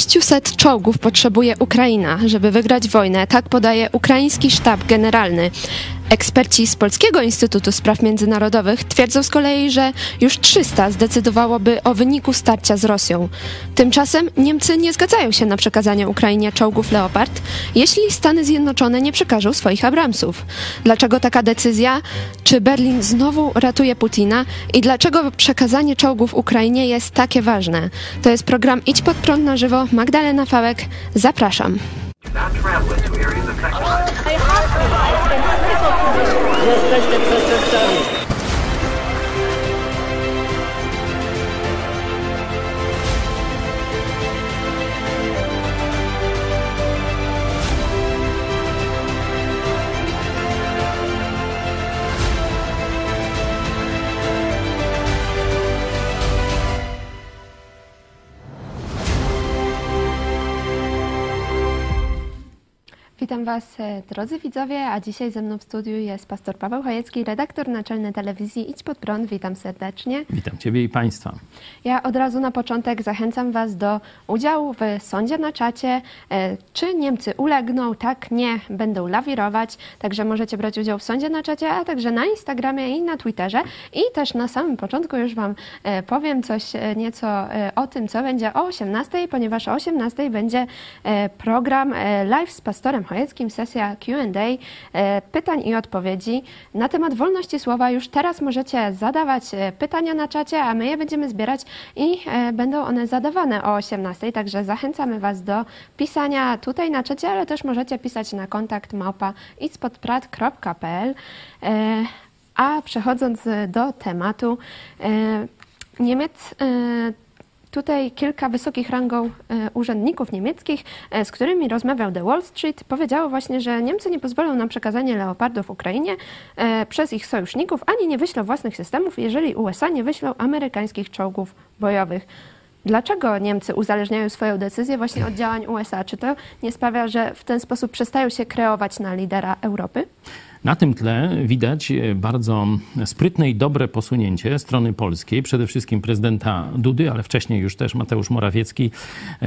600 czołgów potrzebuje Ukraina, żeby wygrać wojnę, tak podaje ukraiński sztab generalny. Eksperci z Polskiego Instytutu Spraw Międzynarodowych twierdzą z kolei, że już 300 zdecydowałoby o wyniku starcia z Rosją. Tymczasem Niemcy nie zgadzają się na przekazanie Ukrainie czołgów Leopard, jeśli Stany Zjednoczone nie przekażą swoich Abramsów. Dlaczego taka decyzja? Czy Berlin znowu ratuje Putina? I dlaczego przekazanie czołgów Ukrainie jest takie ważne? To jest program Idź pod prąd na żywo. Magdalena Fałek, zapraszam. Not traveling to areas affected. I hospitalized in critical condition. Jesteście przeczyszczeni. Witam Was, e, drodzy widzowie, a dzisiaj ze mną w studiu jest pastor Paweł Chojecki, redaktor naczelny telewizji Idź Pod Prąd. Witam serdecznie. Witam Ciebie i Państwa. Ja od razu na początek zachęcam Was do udziału w sądzie na czacie. E, Czy Niemcy ulegną? Tak, nie, będą lawirować. Także możecie brać udział w sądzie na czacie, a także na Instagramie i na Twitterze. I też na samym początku już Wam e, powiem coś nieco o tym, co będzie o 18, ponieważ o 18 będzie program live z pastorem Chojeckim, sesja Q&A, e, pytań i odpowiedzi na temat wolności słowa. Już teraz możecie zadawać e, pytania na czacie, a my je będziemy zbierać i e, będą one zadawane o 18, także zachęcamy Was do pisania tutaj na czacie, ale też możecie pisać na kontakt małpa idźspodprat.pl. E, A przechodząc do tematu, Niemiec Tutaj kilka wysokich rangą e, urzędników niemieckich, e, z którymi rozmawiał The Wall Street, powiedziało właśnie, że Niemcy nie pozwolą na przekazanie leopardów Ukrainie e, przez ich sojuszników, ani nie wyślą własnych systemów, jeżeli USA nie wyślą amerykańskich czołgów bojowych. Dlaczego Niemcy uzależniają swoją decyzję właśnie od działań USA? Czy to nie sprawia, że w ten sposób przestają się kreować na lidera Europy? Na tym tle widać bardzo sprytne i dobre posunięcie strony polskiej, przede wszystkim prezydenta Dudy, ale wcześniej już też Mateusz Morawiecki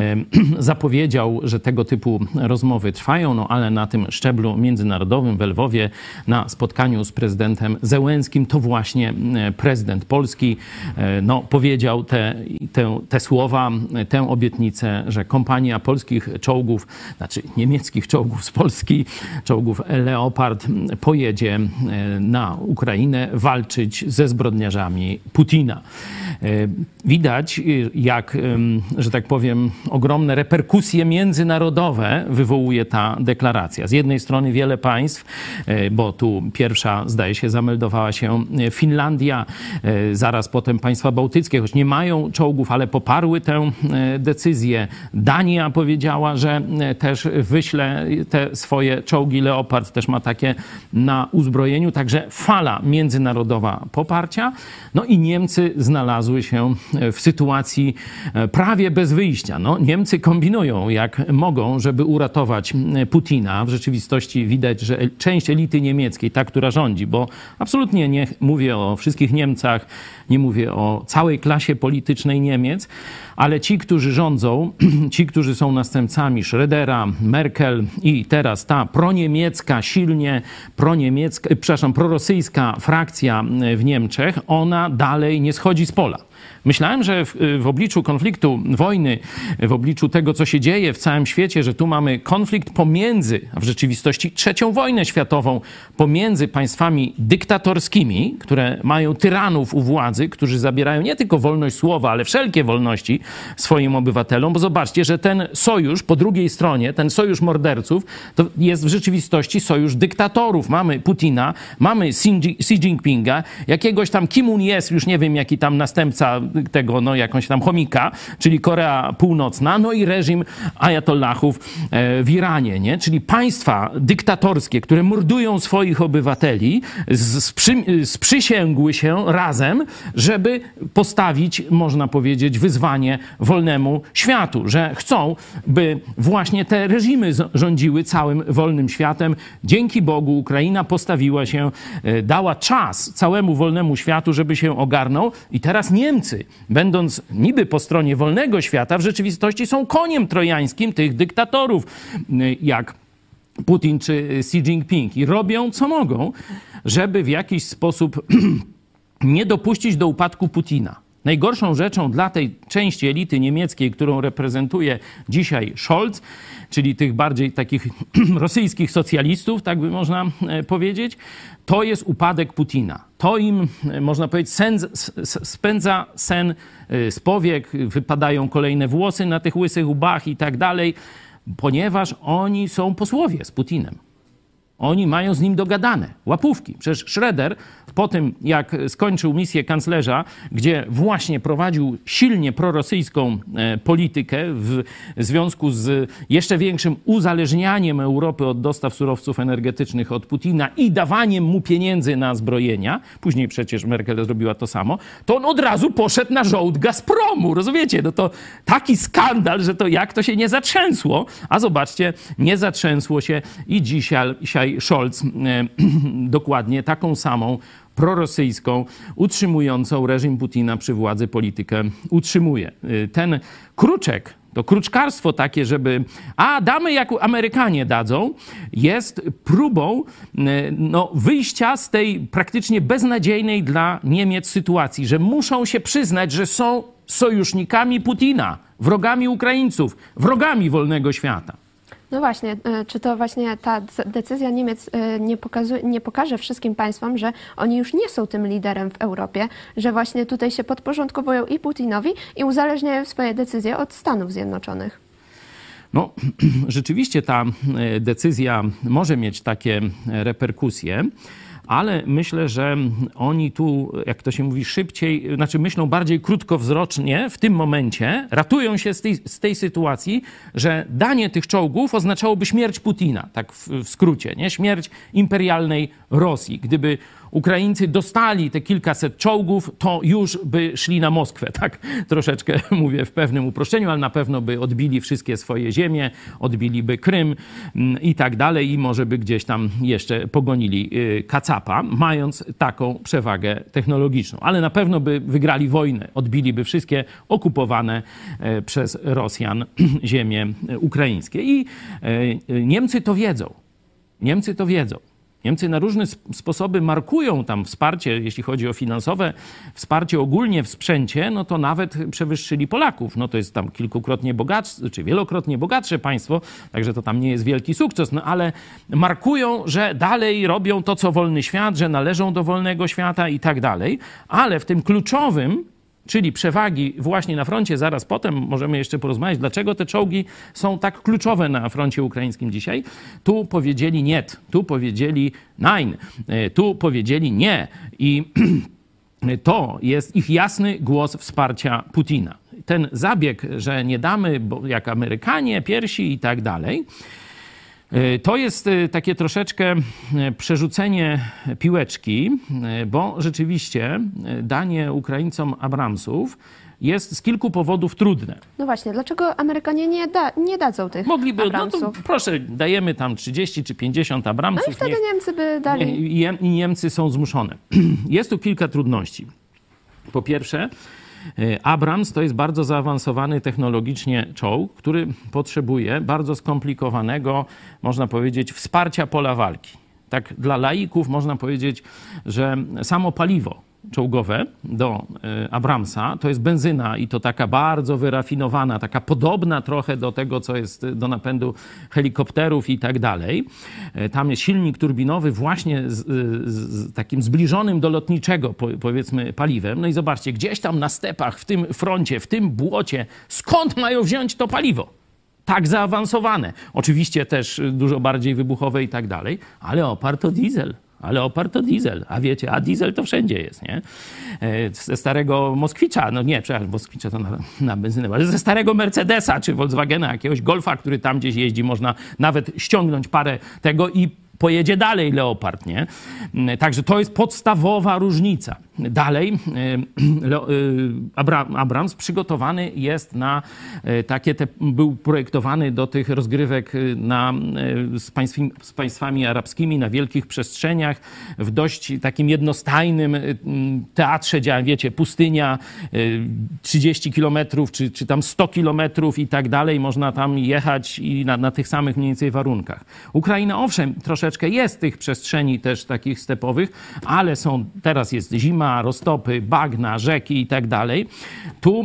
zapowiedział, że tego typu rozmowy trwają, no ale na tym szczeblu międzynarodowym w Lwowie na spotkaniu z prezydentem Zełenskim to właśnie prezydent Polski e, no, powiedział te, te, te słowa, tę obietnicę, że kompania polskich czołgów, znaczy niemieckich czołgów z Polski, czołgów Leopard pojedzie e, na Ukrainę walczyć ze zbrodniarzami Putina. E, Widać, e, jak, że tak powiem, ogromne reperkusje międzynarodowe wywołuje ta deklaracja. Z jednej strony wiele państw, bo tu pierwsza, zdaje się, zameldowała się Finlandia, zaraz potem państwa bałtyckie, choć nie mają czołgów, ale poparły tę decyzję. Dania powiedziała, że też wyśle te swoje czołgi Leopard, też ma takie na uzbrojeniu, także fala międzynarodowa poparcia. No i Niemcy znalazły się w sytuacji e, prawie bez wyjścia. No, Niemcy kombinują jak mogą, żeby uratować e, Putina. W rzeczywistości widać, że część elity niemieckiej, ta, która rządzi, bo absolutnie nie mówię o wszystkich Niemcach, nie mówię o całej klasie politycznej Niemiec, ale ci, którzy rządzą, ci, którzy są następcami Schrödera, Merkel i teraz ta proniemiecka, silnie proniemiecka, przepraszam, prorosyjska frakcja w Niemczech, ona dalej nie schodzi z pola. Myślałem, że w, w obliczu konfliktu, wojny, w obliczu tego, co się dzieje w całym świecie, że tu mamy konflikt pomiędzy, a w rzeczywistości trzecią wojnę światową, pomiędzy państwami dyktatorskimi, które mają tyranów u władzy, którzy zabierają nie tylko wolność słowa, ale wszelkie wolności swoim obywatelom, bo zobaczcie, że ten sojusz po drugiej stronie, ten sojusz morderców, to jest w rzeczywistości sojusz dyktatorów. Mamy Putina, mamy Xi Jinpinga, jakiegoś tam Kim Un jest, już nie wiem, jaki tam następca tego, no jakąś tam chomika, czyli Korea Północna, no i reżim ajatollahów e, w Iranie, nie? Czyli państwa dyktatorskie, które mordują swoich obywateli, sprzy, sprzysięgły się razem, żeby postawić, można powiedzieć, wyzwanie wolnemu światu, że chcą, by właśnie te reżimy rządziły całym wolnym światem. Dzięki Bogu Ukraina postawiła się, e, dała czas całemu wolnemu światu, żeby się ogarnął i teraz Niemcy Niemcy, będąc niby po stronie wolnego świata, w rzeczywistości są koniem trojańskim tych dyktatorów, jak Putin czy Xi Jinping. I robią co mogą, żeby w jakiś sposób nie dopuścić do upadku Putina. Najgorszą rzeczą dla tej części elity niemieckiej, którą reprezentuje dzisiaj Scholz, czyli tych bardziej takich rosyjskich socjalistów, tak by można e, powiedzieć, to jest upadek Putina. To im, e, można powiedzieć, sen, spędza sen e, z powiek, wypadają kolejne włosy na tych łysych łbach i tak dalej, ponieważ oni są posłowie z Putinem. Oni mają z nim dogadane łapówki. Przecież Schroeder po tym, jak skończył misję kanclerza, gdzie właśnie prowadził silnie prorosyjską e, politykę w związku z jeszcze większym uzależnianiem Europy od dostaw surowców energetycznych od Putina i dawaniem mu pieniędzy na zbrojenia, później przecież Merkel zrobiła to samo, to on od razu poszedł na żołd Gazpromu. Rozumiecie? No to taki skandal, że to jak to się nie zatrzęsło. A zobaczcie, nie zatrzęsło się i dzisiaj, dzisiaj Scholz e, dokładnie taką samą prorosyjską, utrzymującą reżim Putina przy władzy politykę utrzymuje. Y, ten kruczek, to kruczkarstwo takie, żeby a damy jak Amerykanie dadzą, jest próbą y, no, wyjścia z tej praktycznie beznadziejnej dla Niemiec sytuacji, że muszą się przyznać, że są sojusznikami Putina, wrogami Ukraińców, wrogami wolnego świata. No właśnie, e, czy to właśnie ta decyzja Niemiec e, nie, nie pokaże wszystkim państwom, że oni już nie są tym liderem w Europie, że właśnie tutaj się podporządkowują i Putinowi i uzależniają swoje decyzje od Stanów Zjednoczonych? No, rzeczywiście ta e, decyzja może mieć takie reperkusje ale myślę, że oni tu, jak to się mówi, szybciej, znaczy myślą bardziej krótkowzrocznie w tym momencie, ratują się z tej, z tej sytuacji, że danie tych czołgów oznaczałoby śmierć Putina, tak w, w skrócie, nie? Śmierć imperialnej Rosji. Gdyby Ukraińcy dostali te kilkaset czołgów, to już by szli na Moskwę, tak troszeczkę mówię w pewnym uproszczeniu, ale na pewno by odbili wszystkie swoje ziemie, odbiliby Krym mm, i tak dalej i może by gdzieś tam jeszcze pogonili y, Kacapa, mając taką przewagę technologiczną. Ale na pewno by wygrali wojnę, odbiliby wszystkie okupowane e, przez Rosjan ziemie ukraińskie. I e, Niemcy to wiedzą. Niemcy to wiedzą. Niemcy na różne sposoby markują tam wsparcie, jeśli chodzi o finansowe, wsparcie ogólnie w sprzęcie, no to nawet przewyższyli Polaków. No to jest tam kilkukrotnie bogatsze, czy wielokrotnie bogatsze państwo, także to tam nie jest wielki sukces, no ale markują, że dalej robią to, co wolny świat, że należą do wolnego świata i tak dalej, ale w tym kluczowym czyli przewagi właśnie na froncie. Zaraz potem możemy jeszcze porozmawiać, dlaczego te czołgi są tak kluczowe na froncie ukraińskim dzisiaj. Tu powiedzieli nie, tu powiedzieli nein, e, tu powiedzieli nie. I to jest ich jasny głos wsparcia Putina. Ten zabieg, że nie damy, bo jak Amerykanie, piersi i tak dalej, to jest e, takie troszeczkę e, przerzucenie piłeczki, bo rzeczywiście danie Ukraińcom Abramsów jest z kilku powodów trudne. No właśnie, dlaczego Amerykanie nie, da, nie dadzą tych Mogliby, Abramsów? No to proszę, dajemy tam 30 czy 50 Abramsów. No i wtedy niech, Niemcy by dali. I Niemcy są zmuszone. Jest tu kilka trudności. Po pierwsze, E, Abrams to jest bardzo zaawansowany technologicznie czołg, który potrzebuje bardzo skomplikowanego, można powiedzieć, wsparcia pola walki. Tak dla laików można powiedzieć, że samo paliwo czołgowe do e, Abramsa to jest benzyna i to taka bardzo wyrafinowana, taka podobna trochę do tego, co jest do napędu helikopterów i tak dalej. E, tam jest silnik turbinowy właśnie z, z takim zbliżonym do lotniczego powiedzmy paliwem. No i zobaczcie, gdzieś tam na stepach, w tym froncie, w tym błocie, skąd mają wziąć to paliwo? tak zaawansowane. Oczywiście też dużo bardziej wybuchowe i tak dalej, ale oparto diesel ale opar to diesel, a wiecie, a diesel to wszędzie jest, nie? E, ze starego Moskwicza, no nie, przepraszam, Moskwicza to na, na benzynę, ale ze starego Mercedesa czy Volkswagena, jakiegoś Golfa, który tam gdzieś jeździ, można nawet ściągnąć parę tego i pojedzie dalej Leopard, nie? Także to jest podstawowa różnica. Dalej, Abrams przygotowany jest na takie, te, był projektowany do tych rozgrywek na, z, państwami, z państwami arabskimi na wielkich przestrzeniach, w dość takim jednostajnym teatrze, gdzie, wiecie, pustynia, 30 kilometrów, czy, czy tam 100 kilometrów i tak dalej, można tam jechać i na, na tych samych mniej więcej warunkach. Ukraina, owszem, troszeczkę jest tych przestrzeni też takich stepowych, ale są, teraz jest zima, roztopy, bagna, rzeki i tak dalej. Tu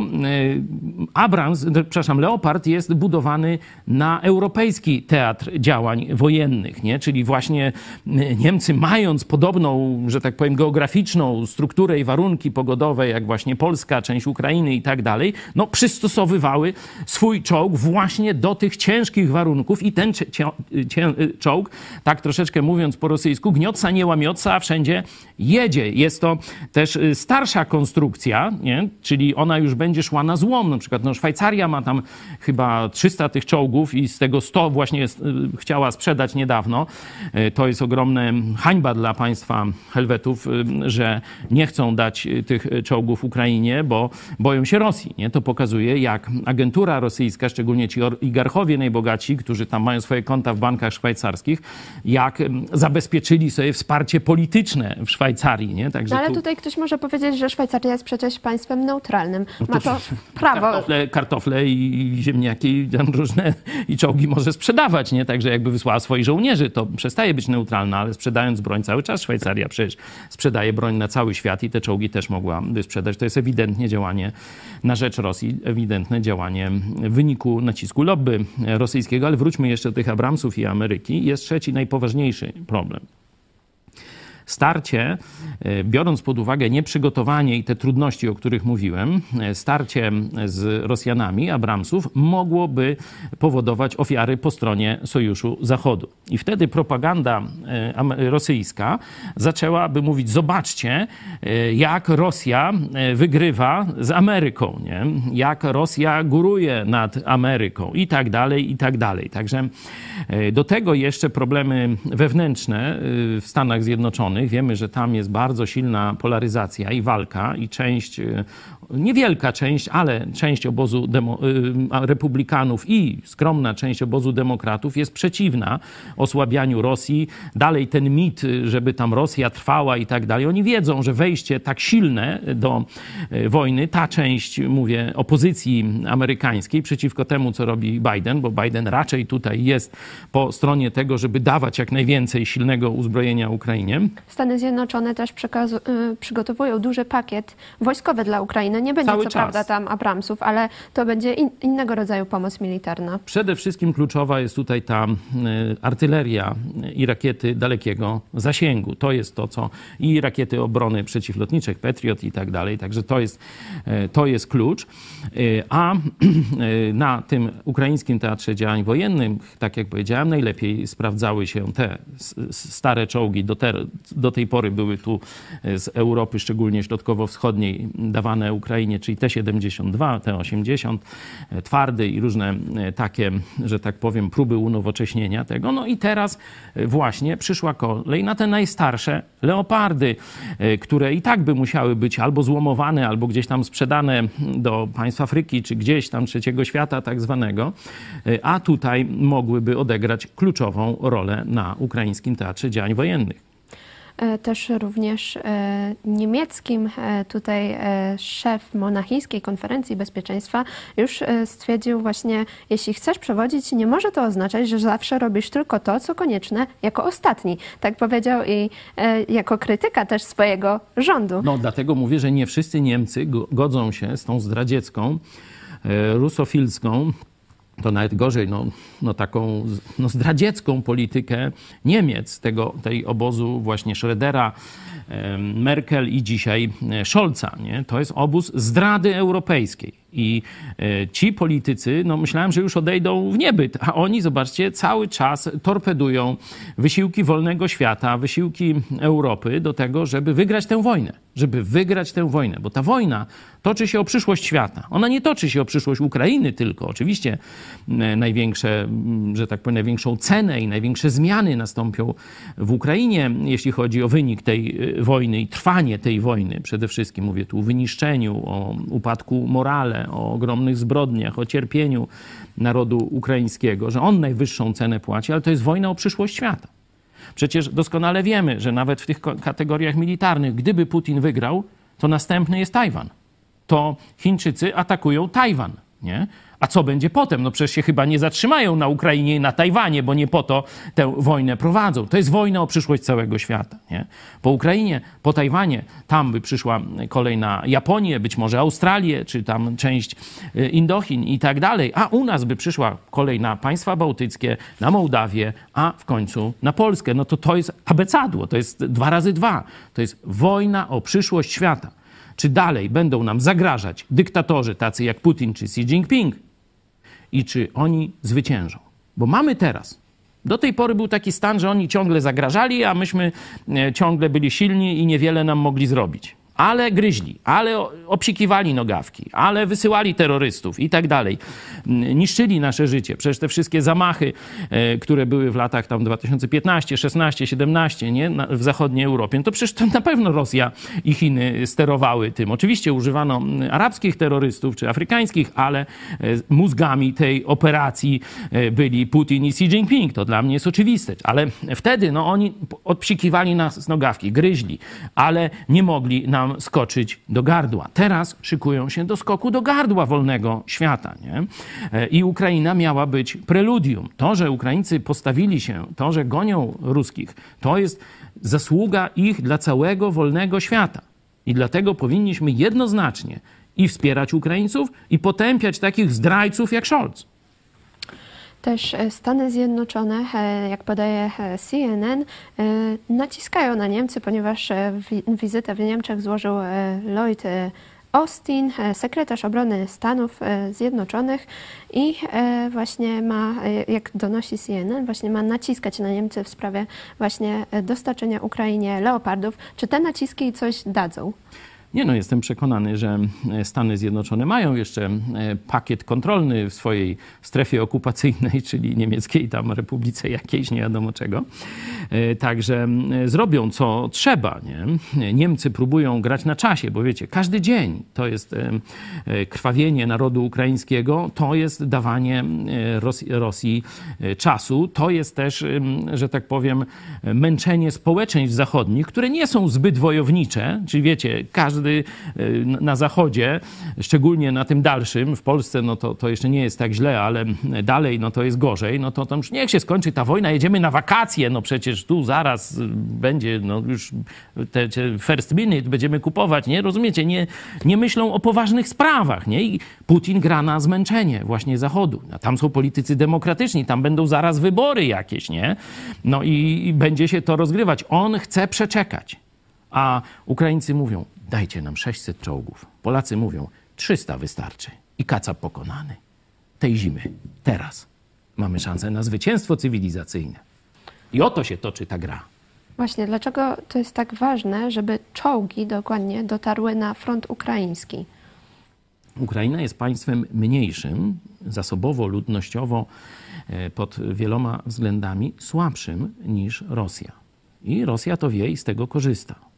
Abrams, przepraszam, Leopard jest budowany na europejski teatr działań wojennych, nie? czyli właśnie Niemcy mając podobną, że tak powiem, geograficzną strukturę i warunki pogodowe, jak właśnie Polska, część Ukrainy i tak dalej, no przystosowywały swój czołg właśnie do tych ciężkich warunków i ten czołg, tak troszeczkę mówiąc po rosyjsku, gniotca, nie łamiotca, a wszędzie jedzie. Jest to też y, starsza konstrukcja, nie? czyli ona już będzie szła na złom. Na przykład no, Szwajcaria ma tam chyba 300 tych czołgów i z tego 100 właśnie jest, y, chciała sprzedać niedawno. Y, to jest ogromna hańba dla państwa Helwetów, że nie chcą dać tych czołgów Ukrainie, bo boją się Rosji. Nie? To pokazuje, jak agentura rosyjska, szczególnie ci oligarchowie najbogaci, którzy tam mają swoje konta w bankach szwajcarskich, jak zabezpieczyli sobie wsparcie polityczne w Szwajcarii. Nie? Także no ale tu... tutaj ktoś może powiedzieć, że Szwajcaria jest przecież państwem neutralnym. No Ma to prawo. Kartofle, kartofle i ziemniaki różne i czołgi może sprzedawać. Nie? Także jakby wysłała swoich żołnierzy, to przestaje być neutralna, ale sprzedając broń cały czas Szwajcaria przecież sprzedaje broń na cały świat i te czołgi też mogłaby sprzedać. To jest ewidentnie działanie na rzecz Rosji, ewidentne działanie w wyniku nacisku lobby rosyjskiego. Ale wróćmy jeszcze do tych Abramsów i Ameryki. Jest trzeci, najpoważniejszy problem starcie, e, biorąc pod uwagę nieprzygotowanie i te trudności, o których mówiłem, e, starcie z Rosjanami, Abramsów, mogłoby powodować ofiary po stronie Sojuszu Zachodu. I wtedy propaganda e, rosyjska zaczęłaby mówić: Zobaczcie, jak Rosja wygrywa z Ameryką, nie? jak Rosja góruje nad Ameryką i tak dalej, i tak dalej. Także do tego jeszcze problemy wewnętrzne w Stanach Zjednoczonych Zjednoczonych. Wiemy, że tam jest bardzo silna polaryzacja i walka, i część, y, niewielka część, ale część obozu demo, y, republikanów i skromna część obozu demokratów jest przeciwna osłabianiu Rosji. Dalej ten mit, żeby tam Rosja trwała i tak dalej. Oni wiedzą, że wejście tak silne do y, wojny, ta część, mówię, opozycji amerykańskiej przeciwko temu, co robi Biden, bo Biden raczej tutaj jest po stronie tego, żeby dawać jak najwięcej silnego uzbrojenia Ukrainie. Stany Zjednoczone też y, przygotowują duży pakiet wojskowy dla Ukrainy. Nie będzie Cały co czas. prawda tam Abramsów, ale to będzie in, innego rodzaju pomoc militarna. Przede wszystkim kluczowa jest tutaj ta y, artyleria i rakiety dalekiego zasięgu. To jest to, co i rakiety obrony przeciwlotniczych, Patriot i tak dalej. Także to jest, y, to jest klucz. A y, na tym ukraińskim teatrze działań wojennych, tak jak powiedziałem, najlepiej sprawdzały się te stare czołgi do, ter, do tej pory były tu e, z Europy, szczególnie środkowo-wschodniej, dawane Ukrainie, czyli T-72, T-80, e, twardy i różne e, takie, że tak powiem, próby unowocześnienia tego. No i teraz właśnie przyszła kolej na te najstarsze leopardy, które i tak by musiały być albo złomowane, albo gdzieś tam sprzedane do państw Afryki, czy gdzieś tam trzeciego świata tak zwanego, a tutaj mogłyby odegrać kluczową rolę na ukraińskim teatrze działań wojennych. E, też również e, niemieckim e, tutaj szef Monachijskiej Konferencji Bezpieczeństwa już stwierdził właśnie, jeśli chcesz przewodzić, nie może to oznaczać, że zawsze robisz tylko to, co konieczne jako ostatni. Tak powiedział i jako krytyka też swojego rządu. No dlatego mówię, że nie wszyscy Niemcy godzą się z tą zdradziecką, rusofilską to nawet gorzej, no, no taką no zdradziecką politykę Niemiec, tego, tej obozu właśnie Schrödera, Merkel i dzisiaj e, Scholza. Nie? To jest obóz zdrady europejskiej. I e, ci politycy, no myślałem, że już odejdą w niebyt, a oni, zobaczcie, cały czas torpedują wysiłki wolnego świata, wysiłki Europy do tego, żeby wygrać tę wojnę. Żeby wygrać tę wojnę, bo ta wojna toczy się o przyszłość świata. Ona nie toczy się o przyszłość Ukrainy tylko. Oczywiście największe, że tak powiem, największą cenę i największe zmiany nastąpią w Ukrainie, jeśli chodzi o wynik tej e, wojny i trwanie tej wojny. Przede wszystkim mówię tu o wyniszczeniu, o upadku morale, o ogromnych zbrodniach, o cierpieniu narodu ukraińskiego, że on najwyższą cenę płaci, ale to jest wojna o przyszłość świata. Przecież doskonale wiemy, że nawet w tych kategoriach militarnych, gdyby Putin wygrał, to następny jest Tajwan. To Chińczycy atakują Tajwan. Nie? A co będzie potem? No przecież się chyba nie zatrzymają na Ukrainie i na Tajwanie, bo nie po to tę wojnę prowadzą. To jest wojna o przyszłość całego świata. Nie? Po Ukrainie, po Tajwanie, tam by przyszła kolej na Japonię, być może Australię, czy tam część y, Indochin i tak dalej. A u nas by przyszła kolej na państwa bałtyckie, na Mołdawię, a w końcu na Polskę. No to to jest abecadło, to jest dwa razy dwa. To jest wojna o przyszłość świata. Czy dalej będą nam zagrażać dyktatorzy tacy jak Putin czy Xi Jinping, i czy oni zwyciężą. Bo mamy teraz. Do tej pory był taki stan, że oni ciągle zagrażali, a myśmy e, ciągle byli silni i niewiele nam mogli zrobić ale gryźli, ale obsikiwali nogawki, ale wysyłali terrorystów i tak dalej. Niszczyli nasze życie. Przecież te wszystkie zamachy, e, które były w latach tam 2015, 16, 17 nie? w zachodniej Europie, no to przecież to na pewno Rosja i Chiny sterowały tym. Oczywiście używano arabskich terrorystów czy afrykańskich, ale e, mózgami tej operacji e, byli Putin i Xi Jinping. To dla mnie jest oczywiste. Ale wtedy no, oni odpsikiwali nas nogawki, gryźli, ale nie mogli nam skoczyć do gardła. Teraz szykują się do skoku do gardła wolnego świata. Nie? E, I Ukraina miała być preludium. To, że Ukraińcy postawili się, to, że gonią ruskich, to jest zasługa ich dla całego wolnego świata. I dlatego powinniśmy jednoznacznie i wspierać Ukraińców, i potępiać takich zdrajców jak Scholz. Też e, Stany Zjednoczone, e, jak podaje e, CNN, naciskają na Niemcy, ponieważ wizytę w Niemczech złożył Lloyd Austin, sekretarz obrony Stanów Zjednoczonych i właśnie ma, jak donosi CNN, właśnie ma naciskać na Niemcy w sprawie właśnie dostarczenia Ukrainie leopardów. Czy te naciski coś dadzą? Nie no, jestem przekonany, że e, Stany Zjednoczone mają jeszcze e, pakiet kontrolny w swojej strefie okupacyjnej, czyli niemieckiej tam republice jakiejś, nie wiadomo czego. E, także zrobią co trzeba. Nie? Niemcy próbują grać na czasie, bo wiecie, każdy dzień to jest krwawienie narodu ukraińskiego, to jest dawanie Rosji, Rosji czasu, to jest też, że tak powiem, męczenie społeczeństw zachodnich, które nie są zbyt wojownicze, czyli wiecie, każdy każdy y, na zachodzie, szczególnie na tym dalszym, w Polsce no to, to jeszcze nie jest tak źle, ale dalej no to jest gorzej, no to, to już niech się skończy ta wojna, jedziemy na wakacje, no przecież tu zaraz będzie, no już te, te first minute będziemy kupować, nie? Rozumiecie? Nie, nie myślą o poważnych sprawach, nie? I Putin gra na zmęczenie właśnie Zachodu. A tam są politycy demokratyczni, tam będą zaraz wybory jakieś, nie? No i, i będzie się to rozgrywać. On chce przeczekać. A Ukraińcy mówią, dajcie nam 600 czołgów. Polacy mówią, 300 wystarczy i kaca pokonany. Tej zimy, teraz mamy szansę na zwycięstwo cywilizacyjne. I o to się toczy ta gra. Właśnie, dlaczego to jest tak ważne, żeby czołgi dokładnie dotarły na front ukraiński? Ukraina jest państwem mniejszym, zasobowo, ludnościowo, e, pod wieloma względami słabszym niż Rosja. I Rosja to wie i z tego korzysta.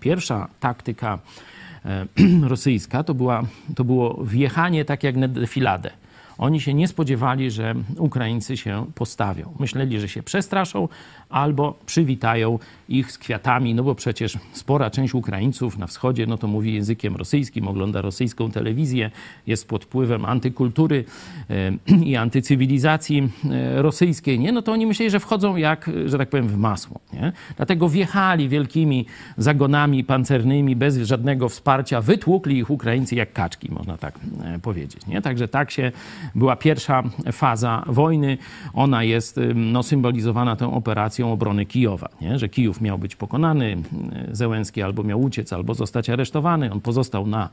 Pierwsza taktyka e, rosyjska to, była, to było wjechanie tak jak na defiladę. Oni się nie spodziewali, że Ukraińcy się postawią. Myśleli, że się przestraszą albo przywitają ich z kwiatami, no bo przecież spora część Ukraińców na wschodzie, no to mówi językiem rosyjskim, ogląda rosyjską telewizję, jest pod wpływem antykultury i antycywilizacji rosyjskiej, nie? No to oni myśleli, że wchodzą jak, że tak powiem, w masło, nie? Dlatego wjechali wielkimi zagonami pancernymi, bez żadnego wsparcia, wytłukli ich Ukraińcy jak kaczki, można tak e, powiedzieć, nie? Także tak się była pierwsza faza wojny. Ona jest no, symbolizowana tą operacją obrony Kijowa, nie? że Kijów miał być pokonany, Zełenski albo miał uciec, albo zostać aresztowany. On pozostał na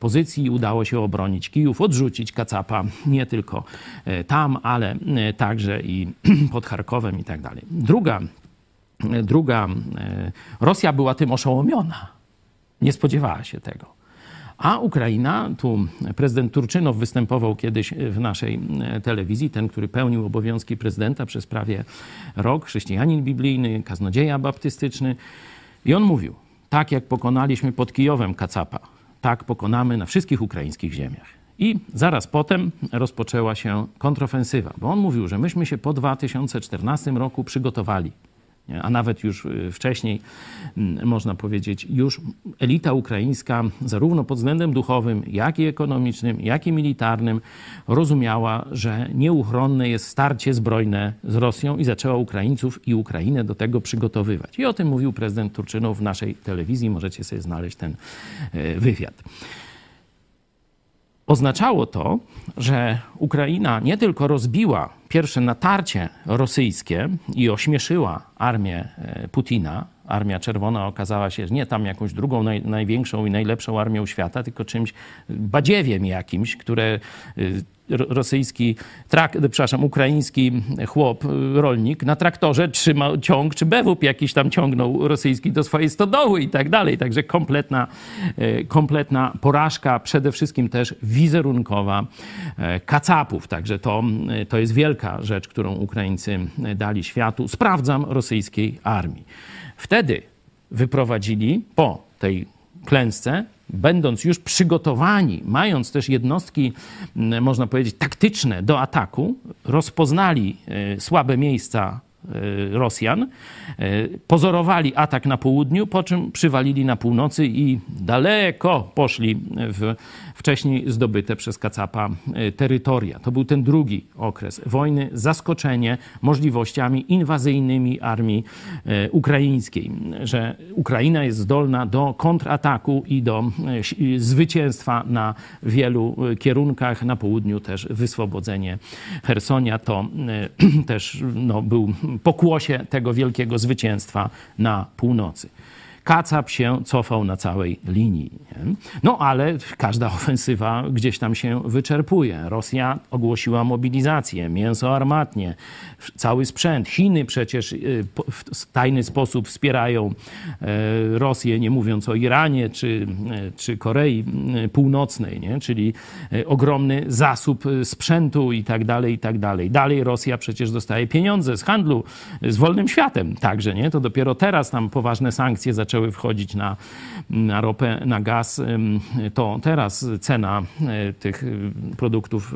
pozycji i udało się obronić Kijów, odrzucić Kacapa nie tylko e, tam, ale e, także i pod Charkowem i tak dalej. Druga, e, druga Rosja była tym oszołomiona. Nie spodziewała się tego. A Ukraina, tu prezydent Turczynow występował kiedyś w naszej telewizji, ten, który pełnił obowiązki prezydenta przez prawie rok, chrześcijanin biblijny, kaznodzieja baptystyczny. I on mówił, tak jak pokonaliśmy pod Kijowem Kacapa, tak pokonamy na wszystkich ukraińskich ziemiach. I zaraz potem rozpoczęła się kontrofensywa, bo on mówił, że myśmy się po 2014 roku przygotowali a nawet już y, wcześniej, mm, można powiedzieć, już elita ukraińska, zarówno pod względem duchowym, jak i ekonomicznym, jak i militarnym, rozumiała, że nieuchronne jest starcie zbrojne z Rosją i zaczęła Ukraińców i Ukrainę do tego przygotowywać. I o tym mówił prezydent Turczynow w naszej telewizji. Możecie sobie znaleźć ten y, wywiad. Oznaczało to, że Ukraina nie tylko rozbiła pierwsze natarcie rosyjskie i ośmieszyła armię e, Putina, Armia Czerwona okazała się nie tam jakąś drugą, naj, największą i najlepszą armią świata, tylko czymś badziewiem jakimś, które y, rosyjski, trak, przepraszam, ukraiński chłop, rolnik na traktorze trzymał ciąg, czy bewup jakiś tam ciągnął rosyjski do swojej stodoły i tak dalej. Także kompletna, y, kompletna porażka, przede wszystkim też wizerunkowa y, kacapów. Także to, to jest wielka rzecz, którą Ukraińcy dali światu. Sprawdzam rosyjskiej armii. Wtedy wyprowadzili po tej klęsce, będąc już przygotowani, mając też jednostki, można powiedzieć, taktyczne do ataku, rozpoznali e, słabe miejsca E, Rosjan. E, pozorowali atak na południu, po czym przywalili na północy i daleko poszli w wcześniej zdobyte przez Kacapa e, terytoria. To był ten drugi okres wojny, zaskoczenie możliwościami inwazyjnymi armii ukraińskiej, że Ukraina jest zdolna do kontrataku i do zwycięstwa na wielu kierunkach. Na południu też wyswobodzenie Hersonia to też no, był pokłosie tego wielkiego zwycięstwa na północy. Kacap się cofał na całej linii. Nie? No ale każda ofensywa gdzieś tam się wyczerpuje. Rosja ogłosiła mobilizację, mięso armatnie, cały sprzęt. Chiny przecież y, w tajny sposób wspierają e, Rosję, nie mówiąc o Iranie czy, e, czy Korei Północnej, nie? czyli e, ogromny zasób sprzętu i tak dalej, i tak dalej. Dalej Rosja przecież dostaje pieniądze z handlu z wolnym światem także, nie? To dopiero teraz tam poważne sankcje zaczęły zaczęły wchodzić na, na ropę, na gaz, to teraz cena e, tych e, produktów,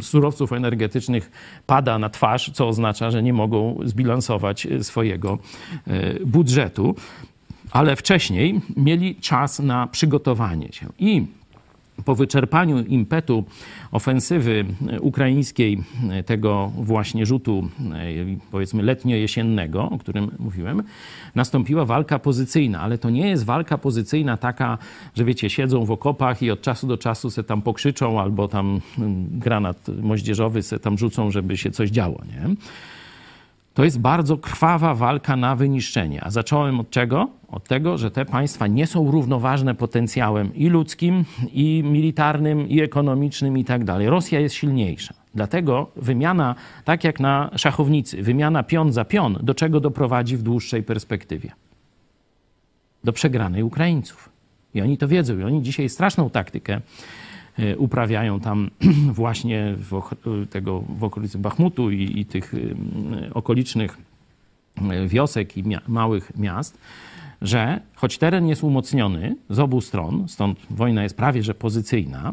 surowców energetycznych pada na twarz, co oznacza, że nie mogą zbilansować e, swojego budżetu. Ale wcześniej mieli czas na przygotowanie się. I po wyczerpaniu impetu ofensywy ukraińskiej, tego właśnie rzutu, powiedzmy letnio-jesiennego, o którym mówiłem, nastąpiła walka pozycyjna. Ale to nie jest walka pozycyjna taka, że wiecie, siedzą w okopach i od czasu do czasu se tam pokrzyczą albo tam mm, granat moździerzowy se tam rzucą, żeby się coś działo, nie? To jest bardzo krwawa walka na wyniszczenie. A zacząłem od czego? Od tego, że te państwa nie są równoważne potencjałem i ludzkim, i militarnym, i ekonomicznym, i tak dalej. Rosja jest silniejsza. Dlatego wymiana, tak jak na szachownicy, wymiana pion za pion, do czego doprowadzi w dłuższej perspektywie? Do przegranej Ukraińców. I oni to wiedzą. I oni dzisiaj straszną taktykę uprawiają tam właśnie w, tego, w okolicy Bachmutu i, i tych e, okolicznych e, wiosek i mia małych miast, że choć teren jest umocniony z obu stron, stąd wojna jest prawie że pozycyjna,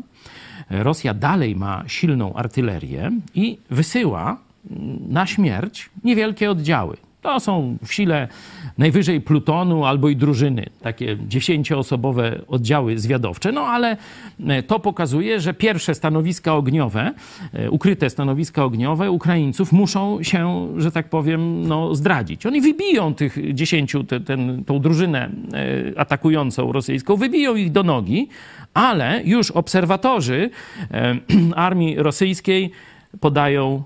Rosja dalej ma silną artylerię i wysyła na śmierć niewielkie oddziały. To są w sile najwyżej plutonu albo i drużyny, takie dziesięcioosobowe oddziały zwiadowcze. No ale e, to pokazuje, że pierwsze stanowiska ogniowe, e, ukryte stanowiska ogniowe Ukraińców muszą się, że tak powiem, no, zdradzić. Oni wybiją tych dziesięciu, te, ten, tą drużynę e, atakującą rosyjską, wybiją ich do nogi, ale już obserwatorzy armii rosyjskiej podają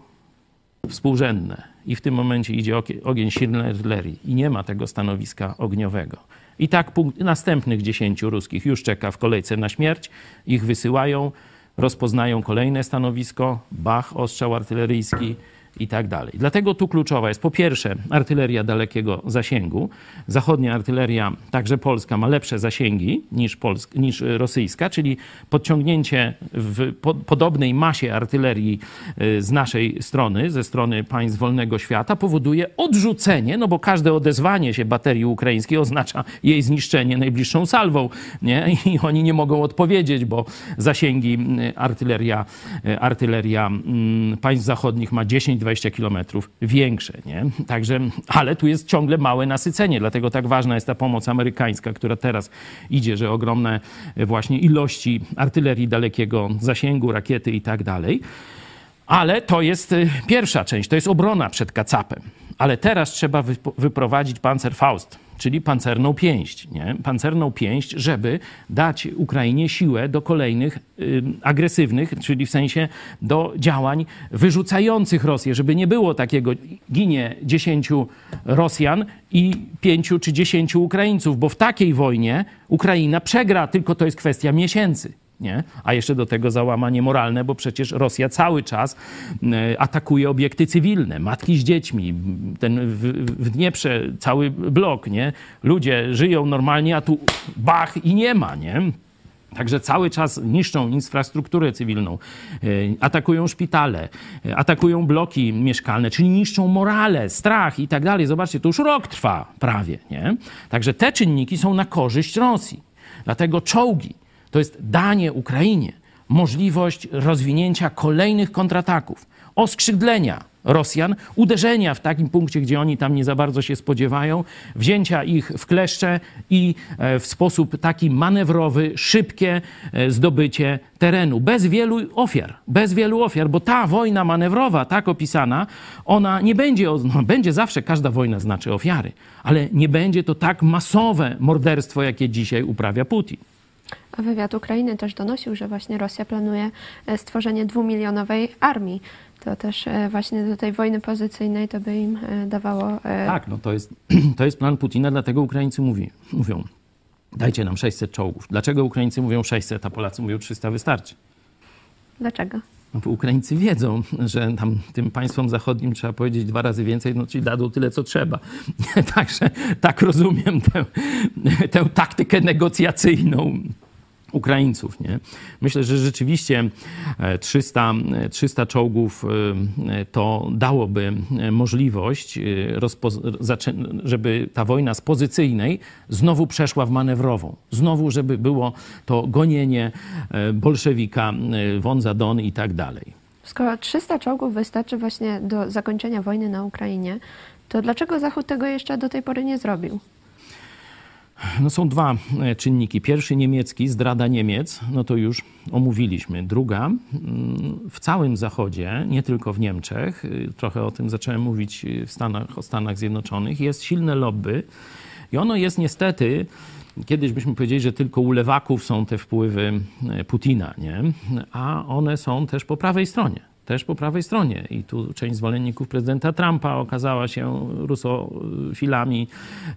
współrzędne i w tym momencie idzie ogień silnej artylerii i nie ma tego stanowiska ogniowego. I tak punkt, następnych dziesięciu ruskich już czeka w kolejce na śmierć, ich wysyłają, rozpoznają kolejne stanowisko, bach, ostrzał artyleryjski, i tak dalej. Dlatego tu kluczowa jest po pierwsze artyleria dalekiego zasięgu. Zachodnia artyleria, także polska, ma lepsze zasięgi niż, polsk, niż rosyjska, czyli podciągnięcie w po, podobnej masie artylerii y, z naszej strony, ze strony państw wolnego świata, powoduje odrzucenie, no bo każde odezwanie się baterii ukraińskiej oznacza jej zniszczenie najbliższą salwą, nie? I oni nie mogą odpowiedzieć, bo zasięgi artyleria, y, artyleria państw zachodnich ma 10 20 kilometrów większe. Nie? Także, ale tu jest ciągle małe nasycenie, dlatego tak ważna jest ta pomoc amerykańska, która teraz idzie, że ogromne właśnie ilości artylerii dalekiego zasięgu, rakiety i tak dalej. Ale to jest y, pierwsza część, to jest obrona przed kacapem. Ale teraz trzeba wyprowadzić Panzerfaust, czyli pancerną pięść. Nie? Pancerną pięść, żeby dać Ukrainie siłę do kolejnych y, agresywnych, czyli w sensie do działań wyrzucających Rosję, żeby nie było takiego ginie 10 Rosjan i 5 czy 10 Ukraińców, bo w takiej wojnie Ukraina przegra, tylko to jest kwestia miesięcy nie? A jeszcze do tego załamanie moralne, bo przecież Rosja cały czas e, atakuje obiekty cywilne, matki z dziećmi, ten w, w Dnieprze cały blok, nie? Ludzie żyją normalnie, a tu bach i nie ma, nie? Także cały czas niszczą infrastrukturę cywilną, e, atakują szpitale, e, atakują bloki mieszkalne, czyli niszczą morale, strach i tak dalej. Zobaczcie, to już rok trwa prawie. Nie? Także te czynniki są na korzyść Rosji. Dlatego czołgi, to jest danie Ukrainie możliwość rozwinięcia kolejnych kontrataków, oskrzydlenia Rosjan, uderzenia w takim punkcie, gdzie oni tam nie za bardzo się spodziewają, wzięcia ich w kleszcze i e, w sposób taki manewrowy, szybkie e, zdobycie terenu, bez wielu ofiar, bez wielu ofiar, bo ta wojna manewrowa, tak opisana, ona nie będzie, no, będzie zawsze, każda wojna znaczy ofiary, ale nie będzie to tak masowe morderstwo, jakie dzisiaj uprawia Putin. A wywiad Ukrainy też donosił, że właśnie Rosja planuje e, stworzenie dwumilionowej armii. To też e, właśnie do tej wojny pozycyjnej to by im e, dawało. Tak, no to jest, to jest plan Putina, dlatego Ukraińcy mówi, mówią, dajcie nam 600 czołgów. Dlaczego Ukraińcy mówią 600, a Polacy mówią 300 wystarczy? Dlaczego? No bo Ukraińcy wiedzą, że tam tym państwom zachodnim trzeba powiedzieć dwa razy więcej, no czyli dadzą tyle, co trzeba. Także tak rozumiem tę, tę taktykę negocjacyjną. Ukraińców. Nie? Myślę, że rzeczywiście 300, e, 300 e, czołgów e, to dałoby możliwość, żeby ta wojna z pozycyjnej znowu przeszła w manewrową. Znowu, żeby było to gonienie bolszewika, Wąza Don i tak dalej. Skoro 300 czołgów wystarczy właśnie do zakończenia wojny na Ukrainie, to dlaczego Zachód tego jeszcze do tej pory nie zrobił? No są dwa e, czynniki. Pierwszy niemiecki, zdrada Niemiec, no to już omówiliśmy. Druga, mm, w całym Zachodzie, nie tylko w Niemczech, y, trochę o tym zacząłem mówić w Stanach, o Stanach Zjednoczonych, jest silne lobby i ono jest niestety Kiedyś byśmy powiedzieli, że tylko u lewaków są te wpływy e, Putina, nie? a one są też po prawej stronie też po prawej stronie. I tu część zwolenników prezydenta Trumpa okazała się rusofilami,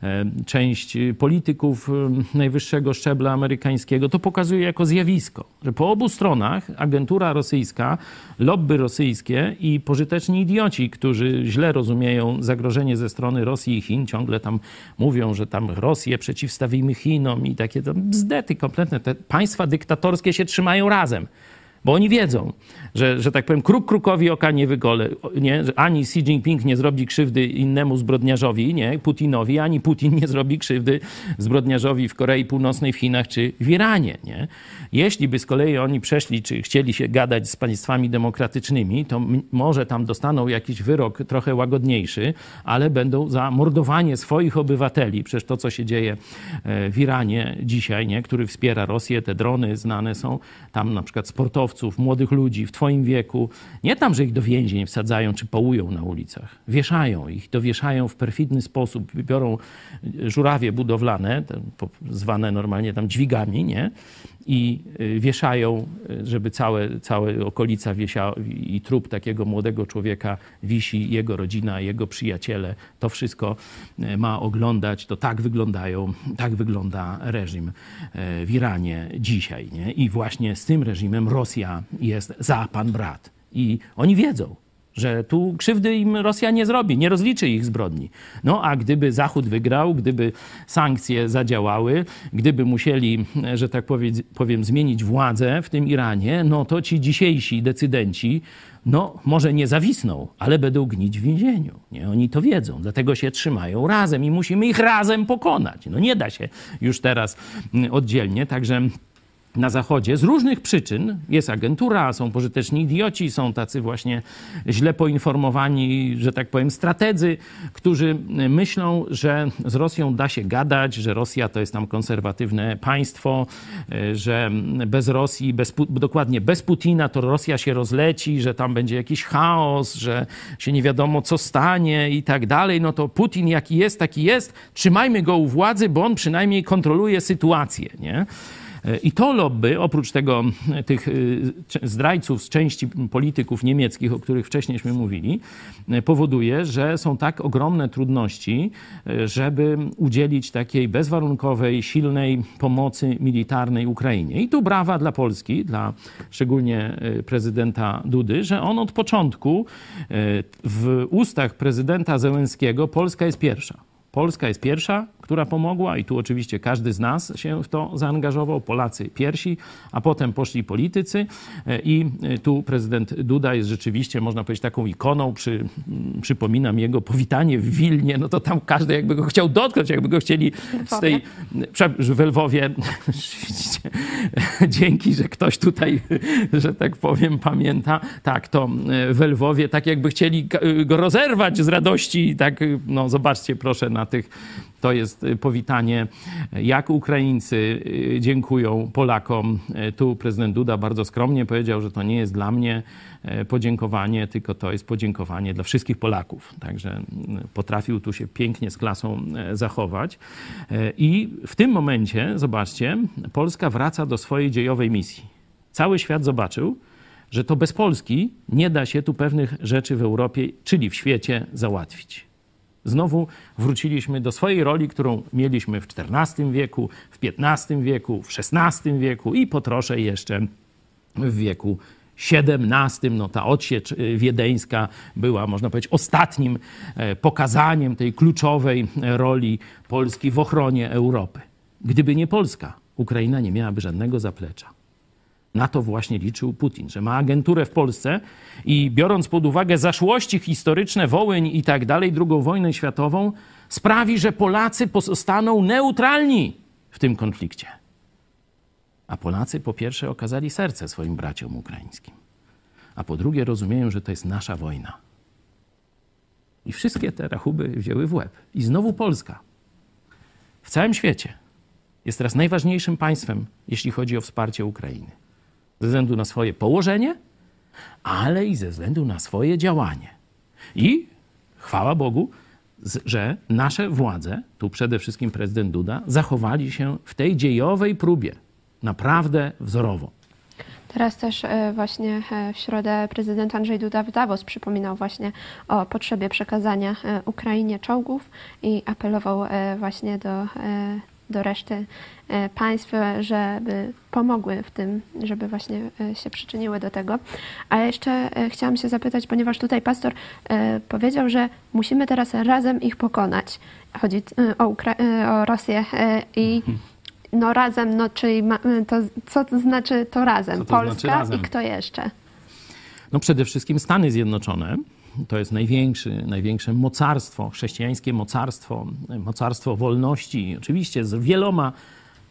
e, część polityków e, najwyższego szczebla amerykańskiego. To pokazuje jako zjawisko, że po obu stronach agentura rosyjska, lobby rosyjskie i pożyteczni idioci, którzy źle rozumieją zagrożenie ze strony Rosji i Chin, ciągle tam mówią, że tam Rosję przeciwstawimy Chinom i takie tam bzdety kompletne. Te państwa dyktatorskie się trzymają razem. bo oni wiedzą, że, że tak powiem, kruk krukowi oka nie wygole, nie? Ani Xi Jinping nie zrobi krzywdy innemu zbrodniarzowi, nie? Putinowi, ani Putin nie zrobi krzywdy zbrodniarzowi w Korei Północnej, w Chinach czy w Iranie, nie? Jeśli by z kolei oni przeszli, czy chcieli się gadać z państwami demokratycznymi, to może tam dostaną jakiś wyrok trochę łagodniejszy, ale będą za mordowanie swoich obywateli. Przecież to, co się dzieje e, w Iranie dzisiaj, nie? który wspiera Rosję, te drony znane są, tam na przykład sportowców, młodych ludzi w twoim wieku, nie tam, że ich do więzień wsadzają czy połują na ulicach. Wieszają ich, dowieszają w perfidny sposób, biorą żurawie budowlane, zwane normalnie tam dźwigami, nie? I y, wieszają, y, żeby całe, całe okolica wiesia i trup takiego młodego człowieka wisi, jego rodzina, jego przyjaciele. To wszystko y, ma oglądać, to tak wyglądają, tak wygląda reżim w Iranie dzisiaj. Nie? I właśnie z tym reżimem Rosja jest za pan brat. I oni wiedzą, że tu krzywdy im Rosja nie zrobi, nie rozliczy ich zbrodni. No a gdyby Zachód wygrał, gdyby sankcje zadziałały, gdyby musieli, że tak powiem, zmienić władzę w tym Iranie, no to ci dzisiejsi decydenci no może nie zawisną, ale będą gnić w więzieniu. Nie? Oni to wiedzą, dlatego się trzymają razem i musimy ich razem pokonać. No nie da się już teraz oddzielnie, także na Zachodzie z różnych przyczyn. Jest agentura, są pożyteczni idioci, są tacy właśnie źle poinformowani, że tak powiem, strategzy, którzy myślą, że z Rosją da się gadać, że Rosja to jest tam konserwatywne państwo, że bez Rosji, bez, dokładnie bez Putina to Rosja się rozleci, że tam będzie jakiś chaos, że się nie wiadomo co stanie i tak dalej. No to Putin jaki jest, taki jest. Trzymajmy go u władzy, bo on przynajmniej kontroluje sytuację, nie? I to lobby, oprócz tego tych y, zdrajców z części polityków niemieckich, o których wcześniejśmy mówili, powoduje, że są tak ogromne trudności, żeby udzielić takiej bezwarunkowej, silnej pomocy militarnej Ukrainie. I tu brawa dla Polski, dla szczególnie prezydenta Dudy, że on od początku w ustach prezydenta Zełenskiego Polska jest pierwsza. Polska jest pierwsza, która pomogła i tu oczywiście każdy z nas się w to zaangażował, Polacy pierwsi, a potem poszli politycy. I tu prezydent Duda jest rzeczywiście, można powiedzieć, taką ikoną. Przy, przypominam jego powitanie w Wilnie, no to tam każdy jakby go chciał dotknąć, jakby go chcieli z tej... W Lwowie, dzięki, że ktoś tutaj, że tak powiem, pamięta. Tak, to w Lwowie tak jakby chcieli go rozerwać z radości, tak, no zobaczcie proszę na tych to jest y, powitanie, jak Ukraińcy y, dziękują Polakom. Y, tu prezydent Duda bardzo skromnie powiedział, że to nie jest dla mnie podziękowanie, tylko to jest podziękowanie dla wszystkich Polaków. Także potrafił tu się pięknie z klasą zachować. I w tym momencie, zobaczcie, Polska wraca do swojej dziejowej misji. Cały świat zobaczył, że to bez Polski nie da się tu pewnych rzeczy w Europie, czyli w świecie, załatwić. Znowu wróciliśmy do swojej roli, którą mieliśmy w XIV wieku, w XV wieku, w XVI wieku i po trosze jeszcze w wieku XVII. No, ta odsiecz y, wiedeńska była, można powiedzieć, ostatnim e, pokazaniem tej kluczowej roli Polski w ochronie Europy. Gdyby nie Polska, Ukraina nie miałaby żadnego zaplecza. Na to właśnie liczył Putin, że ma agenturę w Polsce i biorąc pod uwagę zaszłości historyczne, Wołyń i tak dalej, II wojnę światową, sprawi, że Polacy pozostaną neutralni w tym konflikcie. A Polacy po pierwsze okazali serce swoim braciom ukraińskim, a po drugie rozumieją, że to jest nasza wojna. I wszystkie te rachuby wzięły w łeb. I znowu Polska w całym świecie jest teraz najważniejszym państwem, jeśli chodzi o wsparcie Ukrainy ze względu na swoje położenie, ale i ze względu na swoje działanie. I chwała Bogu, że nasze władze, tu przede wszystkim prezydent Duda, zachowali się w tej dziejowej próbie naprawdę wzorowo. Teraz też e, właśnie e, w środę prezydent Andrzej Duda w Davos przypominał właśnie o potrzebie przekazania e, Ukrainie czołgów i apelował właśnie do do reszty e, państw, żeby pomogły w tym, żeby właśnie e, się przyczyniły do tego. A jeszcze e, chciałam się zapytać, ponieważ tutaj pastor powiedział, że musimy teraz razem ich pokonać. Chodzi o, Ukra- o Rosję i no razem, no czyli ma, to, co to znaczy to razem? To Polska znaczy razem? i kto jeszcze? No przede wszystkim Stany Zjednoczone. To jest największy, największe mocarstwo, chrześcijańskie mocarstwo, mocarstwo wolności, oczywiście z wieloma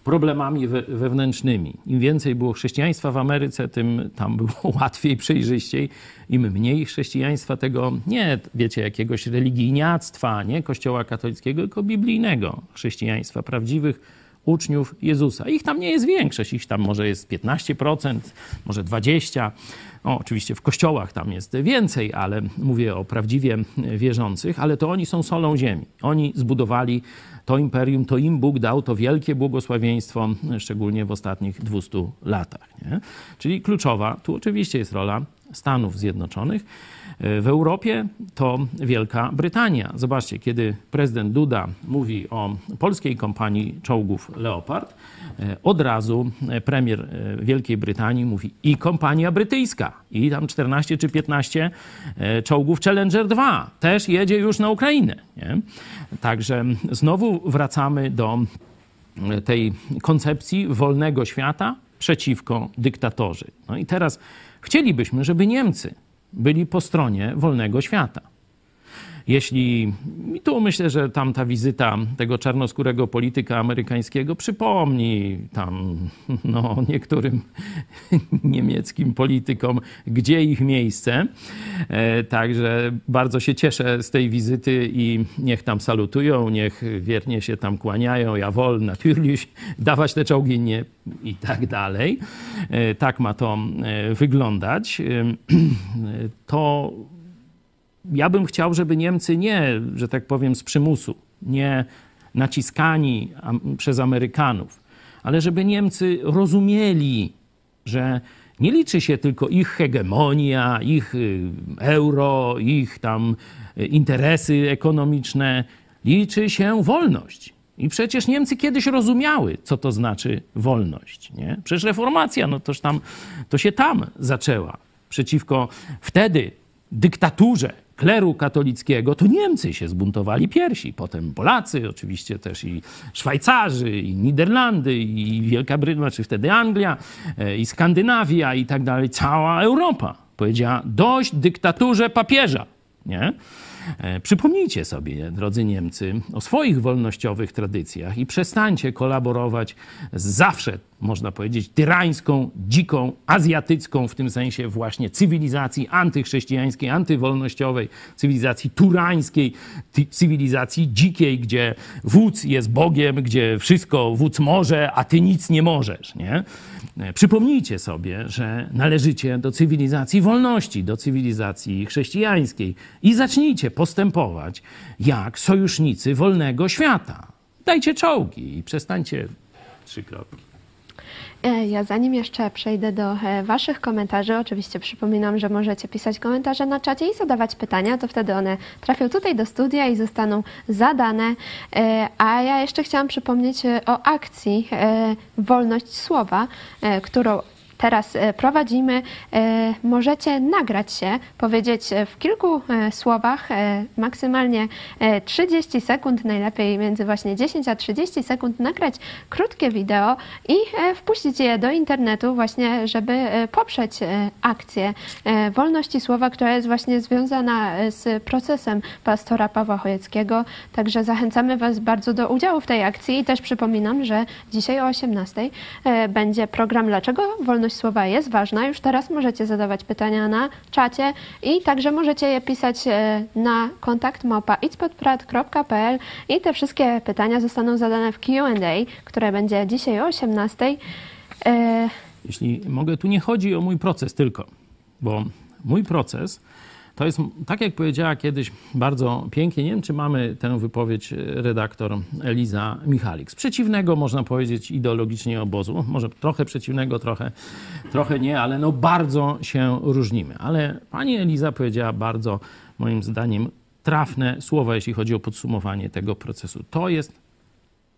problemami we, wewnętrznymi. Im więcej było chrześcijaństwa w Ameryce, tym tam było łatwiej, przejrzyściej. Im mniej chrześcijaństwa tego, nie wiecie, jakiegoś religijniactwa, nie kościoła katolickiego, tylko biblijnego chrześcijaństwa, prawdziwych uczniów Jezusa. Ich tam nie jest większość, ich tam może jest 15%, może 20%. No, oczywiście w kościołach tam jest więcej, ale mówię o prawdziwie wierzących, ale to oni są solą ziemi. Oni zbudowali to imperium, to im Bóg dał to wielkie błogosławieństwo, szczególnie w ostatnich 200 latach. Nie? Czyli kluczowa tu oczywiście jest rola Stanów Zjednoczonych. W Europie to Wielka Brytania. Zobaczcie, kiedy prezydent Duda mówi o polskiej kompanii czołgów Leopard, od razu premier Wielkiej Brytanii mówi i kompania brytyjska, i tam 14 czy 15 czołgów Challenger 2 też jedzie już na Ukrainę. Nie? Także znowu wracamy do tej koncepcji wolnego świata przeciwko dyktatorzy. No i teraz chcielibyśmy, żeby Niemcy byli po stronie wolnego świata. Jeśli, i tu myślę, że tam ta wizyta tego czarnoskórego polityka amerykańskiego przypomni tam no, niektórym niemieckim politykom, gdzie ich miejsce. E, także bardzo się cieszę z tej wizyty i niech tam salutują, niech wiernie się tam kłaniają, ja wol, natürlich, dawać te czołgi nie i tak dalej. E, tak ma to e, wyglądać. To ja bym chciał, żeby Niemcy nie, że tak powiem, z przymusu, nie naciskani przez Amerykanów, ale żeby Niemcy rozumieli, że nie liczy się tylko ich hegemonia, ich y, euro, ich tam y, interesy ekonomiczne, liczy się wolność. I przecież Niemcy kiedyś rozumiały, co to znaczy wolność. Nie? Przecież reformacja, no toż tam, to się tam zaczęła. Przeciwko wtedy dyktaturze kleru katolickiego, to Niemcy się zbuntowali piersi. Potem Polacy, oczywiście też i Szwajcarzy, i Niderlandy, i Wielka Brytania, znaczy wtedy Anglia, i Skandynawia i tak dalej. Cała Europa powiedziała dość dyktaturze papieża. Nie? Przypomnijcie sobie, drodzy Niemcy, o swoich wolnościowych tradycjach i przestańcie kolaborować z zawsze, można powiedzieć, tyrańską, dziką, azjatycką, w tym sensie właśnie cywilizacji antychrześcijańskiej, antywolnościowej, cywilizacji turańskiej, cywilizacji dzikiej, gdzie wódz jest Bogiem, gdzie wszystko wódz może, a ty nic nie możesz, nie? Przypomnijcie sobie, że należycie do cywilizacji wolności, do cywilizacji chrześcijańskiej i zacznijcie postępować jak sojusznicy wolnego świata. Dajcie czołgi i przestańcie trzy kropki. Ja zanim jeszcze przejdę do Waszych komentarzy, oczywiście przypominam, że możecie pisać komentarze na czacie i zadawać pytania, to wtedy one trafią tutaj do studia i zostaną zadane. A ja jeszcze chciałam przypomnieć o akcji Wolność Słowa, którą teraz prowadzimy, możecie nagrać się, powiedzieć w kilku słowach, maksymalnie 30 sekund, najlepiej między właśnie 10 a 30 sekund, nagrać krótkie wideo i wpuścić je do internetu właśnie, żeby poprzeć akcję wolności słowa, która jest właśnie związana z procesem pastora Pawła Chojeckiego. Także zachęcamy Was bardzo do udziału w tej akcji i też przypominam, że dzisiaj o 18 będzie program Dlaczego wolność słowa jest ważna. Już teraz możecie zadawać pytania na czacie i także możecie je pisać e, na kontakt małpa i te wszystkie pytania zostaną zadane w Q&A, które będzie dzisiaj o 18. E, Jeśli mogę, tu nie chodzi o mój proces tylko, bo mój proces to jest, tak jak powiedziała kiedyś bardzo pięknie, nie wiem, czy mamy tę wypowiedź redaktor Eliza Michalik. Z przeciwnego, można powiedzieć, ideologicznie obozu. Może trochę przeciwnego, trochę, trochę nie, ale no bardzo się różnimy. Ale pani Eliza powiedziała bardzo, moim zdaniem, trafne słowa, jeśli chodzi o podsumowanie tego procesu. To jest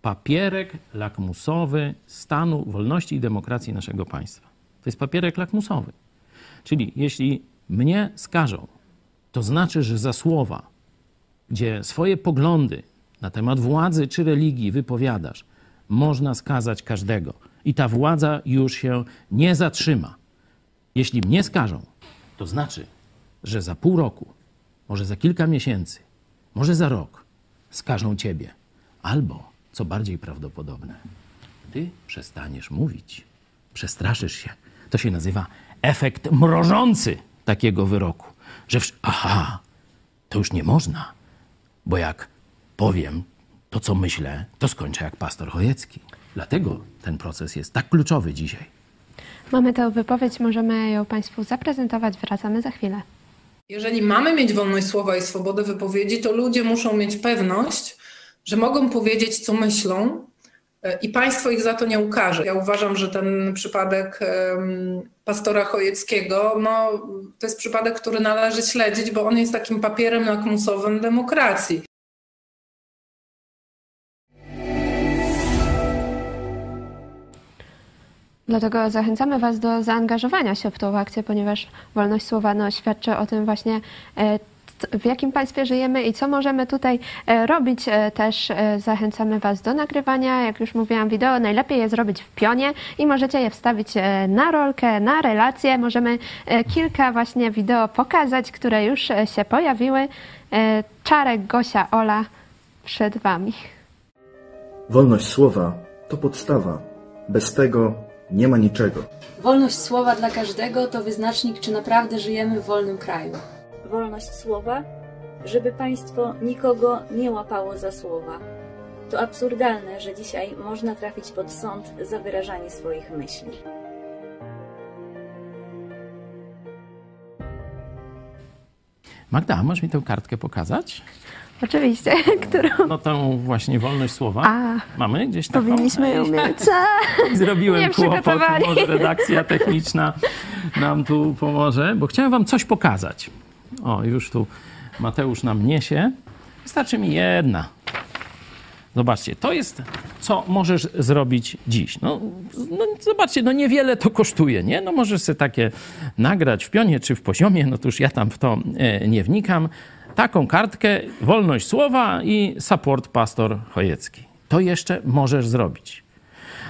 papierek lakmusowy stanu wolności i demokracji naszego państwa. To jest papierek lakmusowy. Czyli jeśli mnie skażą to znaczy, że za słowa, gdzie swoje poglądy na temat władzy czy religii wypowiadasz, można skazać każdego. I ta władza już się nie zatrzyma. Jeśli mnie skażą, to znaczy, że za pół roku, może za kilka miesięcy, może za rok skażą ciebie. Albo, co bardziej prawdopodobne, ty przestaniesz mówić, przestraszysz się. To się nazywa efekt mrożący takiego wyroku. Że wsz- aha, to już nie można, bo jak powiem to, co myślę, to skończę jak pastor Chojecki. Dlatego ten proces jest tak kluczowy dzisiaj. Mamy tę wypowiedź, możemy ją Państwu zaprezentować. Wracamy za chwilę. Jeżeli mamy mieć wolność słowa i swobodę wypowiedzi, to ludzie muszą mieć pewność, że mogą powiedzieć, co myślą i państwo ich za to nie ukaże. Ja uważam, że ten przypadek pastora Chojeckiego, no, to jest przypadek, który należy śledzić, bo on jest takim papierem lakmusowym demokracji. Dlatego zachęcamy Was do zaangażowania się w tą akcję, ponieważ wolność słowa no, świadczy o tym właśnie, w jakim państwie żyjemy i co możemy tutaj e, robić. E, Też e, zachęcamy Was do nagrywania. Jak już mówiłam, wideo najlepiej je zrobić w pionie i możecie je wstawić na rolkę, na relację. Możemy kilka właśnie wideo pokazać, które już się pojawiły. Czarek, Gosia, Ola przed Wami. Wolność słowa to podstawa. Bez tego nie ma niczego. Wolność słowa dla każdego to wyznacznik, czy naprawdę żyjemy w wolnym kraju. Wolność słowa, żeby państwo nikogo nie łapało za słowa. To absurdalne, że dzisiaj można trafić pod sąd za wyrażanie swoich myśli. Magda, możesz mi tę kartkę pokazać? Oczywiście, którą No tą właśnie wolność słowa. A, Mamy gdzieś taką? powinniśmy ją mieć. Zrobiłem Nie kłopot, może redakcja techniczna nam tu pomoże, bo chciałem wam coś pokazać. O, już tu Mateusz nam niesie. Wystarczy mi jedna. Zobaczcie, to jest, co możesz zrobić dziś. No, no zobaczcie, no niewiele to kosztuje, nie? No możesz sobie takie nagrać w pionie czy w poziomie, no to już ja tam w to e, nie wnikam. Taką kartkę, wolność słowa i support pastor Chojecki. To jeszcze możesz zrobić.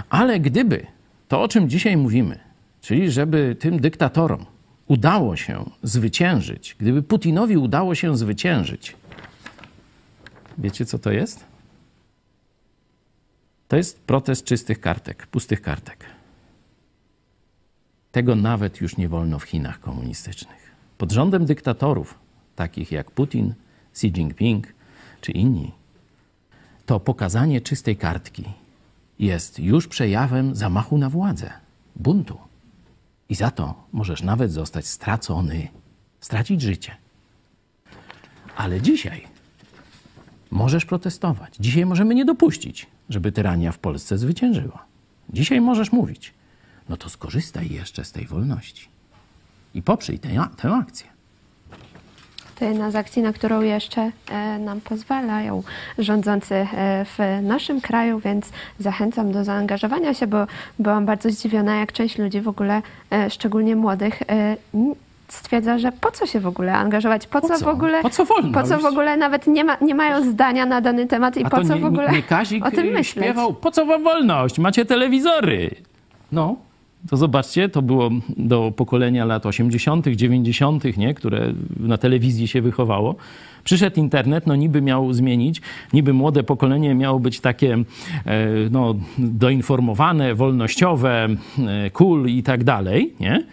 Ale gdyby to, o czym dzisiaj mówimy, czyli żeby tym dyktatorom udało się zwyciężyć, gdyby Putinowi udało się zwyciężyć, wiecie co to jest? To jest protest czystych kartek, pustych kartek. Tego nawet już nie wolno w Chinach komunistycznych. Pod rządem dyktatorów, takich jak Putin, Xi Jinping czy inni, to pokazanie czystej kartki jest już przejawem zamachu na władzę, buntu. I za to możesz nawet zostać stracony, stracić życie. Ale dzisiaj możesz protestować. Dzisiaj możemy nie dopuścić, żeby tyrania w Polsce zwyciężyła. Dzisiaj możesz mówić. No to skorzystaj jeszcze z tej wolności i poprzyj tę, tę akcję. To jedna z akcji, na którą jeszcze e, nam pozwalają rządzący e, w naszym kraju, więc zachęcam do zaangażowania się, bo byłam bardzo zdziwiona, jak część ludzi w ogóle, e, szczególnie młodych, stwierdza, że po co się w ogóle angażować, po, Po co, co? w ogóle, Po co wolność? po co w ogóle nawet nie, ma, nie mają zdania na dany temat i po co nie, w ogóle nie Kazik o tym y, myśleć. śpiewał, po co wam wolność? Macie telewizory. No, to zobaczcie, to było do pokolenia lat 80., 90., nie, które na telewizji się wychowało. Przyszedł internet, no niby miał zmienić, niby młode pokolenie miało być takie e, no, doinformowane, wolnościowe, e, cool i tak dalej, nie?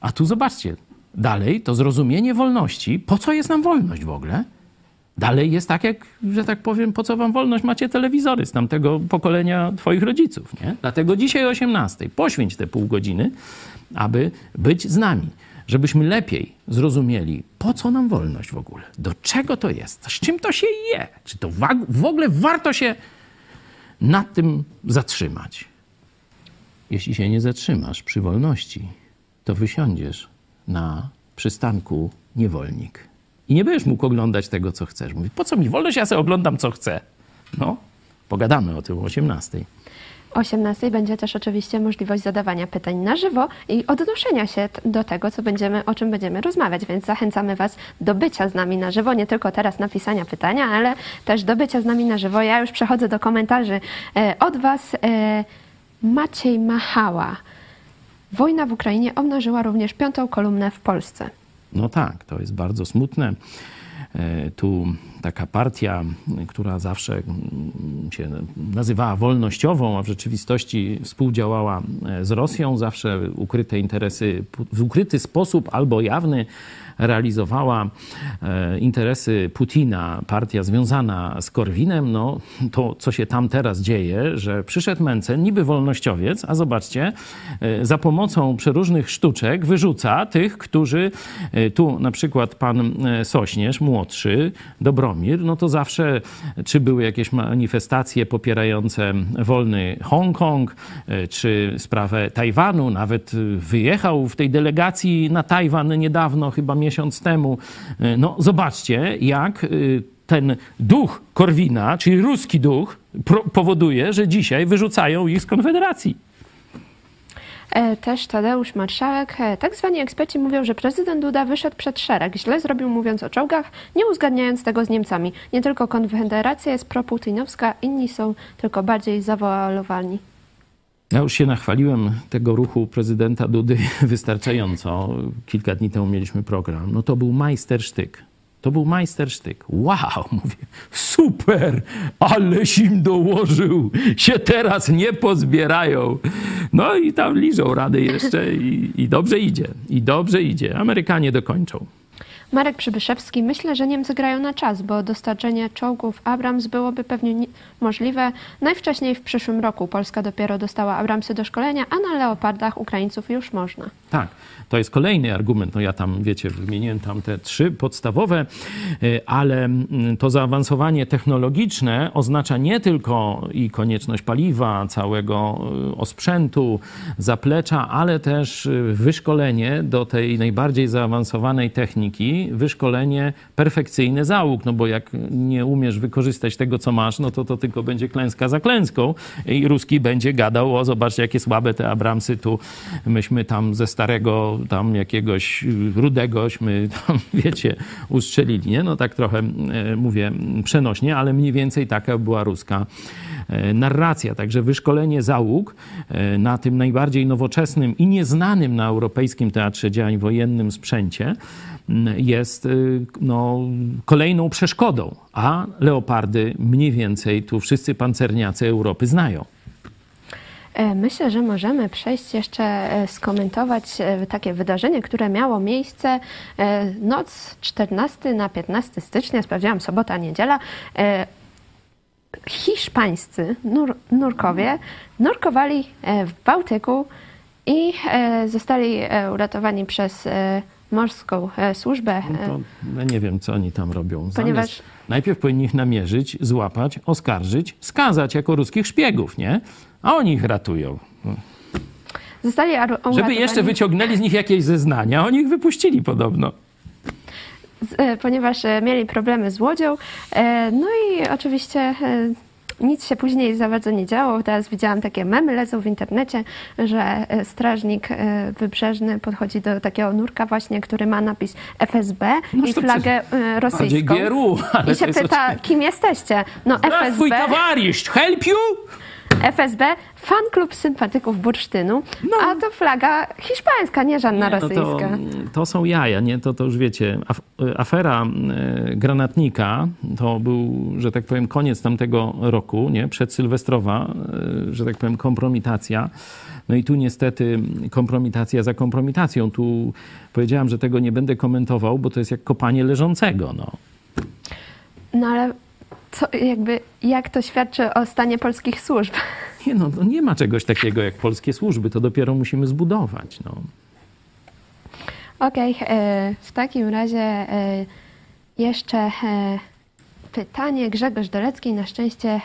A tu zobaczcie, dalej to zrozumienie wolności. Po co jest nam wolność w ogóle? Dalej jest tak, jak, że tak powiem, po co wam wolność? Macie telewizory z tamtego pokolenia twoich rodziców, nie? Dlatego dzisiaj o 18 poświęć te pół godziny, aby być z nami. Żebyśmy lepiej zrozumieli, po co nam wolność w ogóle? Do czego to jest? Z czym to się je? Czy to w ogóle warto się nad tym zatrzymać? Jeśli się nie zatrzymasz przy wolności, to wysiądziesz na przystanku niewolnik. I nie będziesz mógł oglądać tego, co chcesz. Mówi, po co mi wolność? Ja sobie oglądam, co chcę. No, pogadamy o tym o 18. 18 będzie też oczywiście możliwość zadawania pytań na żywo i odnoszenia się do tego, co będziemy, o czym będziemy rozmawiać, więc zachęcamy Was do bycia z nami na żywo, nie tylko teraz napisania pytania, ale też do bycia z nami na żywo. Ja już przechodzę do komentarzy e, od Was. E, Maciej Machała. Wojna w Ukrainie obnażyła również piątą kolumnę w Polsce. No tak, to jest bardzo smutne. E, Tu taka partia, która zawsze mm, się nazywała wolnościową, a w rzeczywistości współdziałała e, z Rosją, zawsze ukryte interesy w ukryty sposób albo jawny realizowała e, interesy Putina, partia związana z Korwinem, no to co się tam teraz dzieje, że przyszedł Mencen, niby wolnościowiec, a zobaczcie, e, za pomocą przeróżnych sztuczek wyrzuca tych, którzy tu na przykład pan Sośnierz, młodszy, No to zawsze czy były jakieś manifestacje popierające wolny Hongkong, e, czy sprawę Tajwanu, nawet wyjechał w tej delegacji na Tajwan niedawno, chyba miesiąc temu. E, No zobaczcie, jak e, ten duch Korwina, czyli ruski duch, powoduje, że dzisiaj wyrzucają ich z Konfederacji. E, Też Tadeusz Marszałek. E, Tak zwani eksperci mówią, że prezydent Duda wyszedł przed szereg. Źle zrobił mówiąc o czołgach, nie uzgadniając tego z Niemcami. Nie tylko Konfederacja jest proputinowska, inni są tylko bardziej zawoalowani. Ja już się nachwaliłem tego ruchu prezydenta Dudy wystarczająco. Kilka dni temu mieliśmy program. No to był majstersztyk. To był majstersztyk. Wow, mówię, super, aleś im dołożył, się teraz nie pozbierają. No i tam liżą rady jeszcze i, i dobrze idzie, i dobrze idzie. Amerykanie dokończą. Marek Przybyszewski. Myślę, że Niemcy grają na czas, bo dostarczenie czołgów Abrams byłoby pewnie nie- możliwe najwcześniej w przyszłym roku. Polska dopiero dostała Abramsy do szkolenia, a na Leopardach Ukraińców już można. Tak, to jest kolejny argument. No ja tam, wiecie, wymieniłem tam te trzy podstawowe, y, ale mm, to zaawansowanie technologiczne oznacza nie tylko i konieczność paliwa, całego y, osprzętu, zaplecza, ale też y, wyszkolenie do tej najbardziej zaawansowanej techniki, wyszkolenie perfekcyjne załóg, no bo jak nie umiesz wykorzystać tego, co masz, no to to tylko będzie klęska za klęską i Ruski będzie gadał, o zobaczcie, jakie słabe te Abramsy tu, myśmy tam ze starego tam jakiegoś rudegośmy tam, wiecie, ustrzelili, nie? No tak trochę e, mówię przenośnie, ale mniej więcej taka była ruska e, narracja. Także wyszkolenie załóg e, na tym najbardziej nowoczesnym i nieznanym na europejskim teatrze działań wojennym sprzęcie jest no, kolejną przeszkodą, a leopardy mniej więcej tu wszyscy pancerniacy Europy znają. E, Myślę, że możemy przejść jeszcze e, skomentować e, takie wydarzenie, które miało miejsce noc 14 na 15 stycznia, sprawdziłam sobota, niedziela. Hiszpańscy nur, nurkowie nurkowali w Bałtyku i zostali uratowani przez morską służbę. No ja nie wiem, co oni tam robią. Zamiast Ponieważ- najpierw powinni ich namierzyć, złapać, oskarżyć, skazać jako ruskich szpiegów, nie? A oni ich ratują. Zostali aru- Żeby uratowani. jeszcze wyciągnęli z nich jakieś zeznania, oni ich wypuścili podobno. e, ponieważ e, mieli problemy z łodzią. E, No i oczywiście nic się później za bardzo nie działo. Teraz widziałam takie memy lecą w internecie, że strażnik wybrzeżny podchodzi do takiego nurka właśnie, który ma napis FSB No i flagę Bardziej rosyjską. Ale I się pyta, kim jesteście? No Twój FSB, towarzysz, help you? FSB, fan klub sympatyków bursztynu, a to flaga hiszpańska, nie żadna Nie, no to, rosyjska. to są jaja, nie? To, to już wiecie, af, afera e, granatnika to był, że tak powiem, koniec tamtego roku, nie? Przedsylwestrowa, e, że tak powiem, kompromitacja. No i tu niestety kompromitacja za kompromitacją. Tu powiedziałem, że tego nie będę komentował, bo to jest jak kopanie leżącego, no. No ale co, jakby, jak to świadczy o stanie polskich służb? Nie, no, no nie ma czegoś takiego jak polskie służby, to dopiero musimy zbudować, no. Okej, e, w takim razie e, jeszcze e, pytanie. Grzegorz Dolecki, na szczęście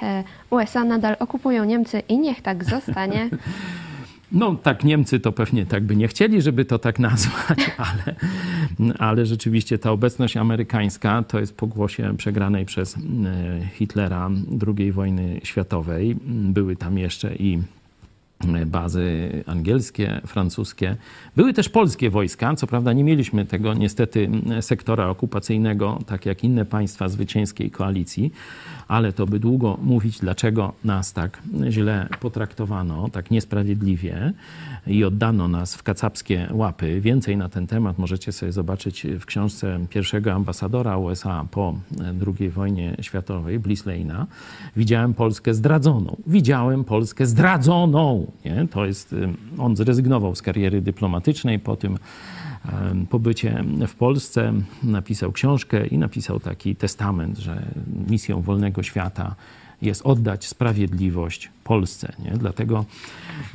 USA nadal okupują Niemcy i niech tak zostanie. No tak, Niemcy to pewnie tak by nie chcieli, żeby to tak nazwać, ale, ale rzeczywiście ta obecność amerykańska to jest pokłosie przegranej przez e, Hitlera II wojny światowej. Były tam jeszcze i bazy angielskie, francuskie. Były też polskie wojska, co prawda nie mieliśmy tego niestety sektora okupacyjnego, tak jak inne państwa zwycięskiej koalicji, ale to by długo mówić, dlaczego nas tak źle potraktowano, tak niesprawiedliwie i oddano nas w kacapskie łapy. Więcej na ten temat możecie sobie zobaczyć w książce pierwszego ambasadora USA po II wojnie światowej, Bliss Lane'a. Widziałem Polskę zdradzoną. Widziałem Polskę zdradzoną. Nie? To jest, on zrezygnował z kariery dyplomatycznej po tym pobycie w Polsce, napisał książkę i napisał taki testament, że misją wolnego świata jest oddać sprawiedliwość Polsce. Nie? Dlatego,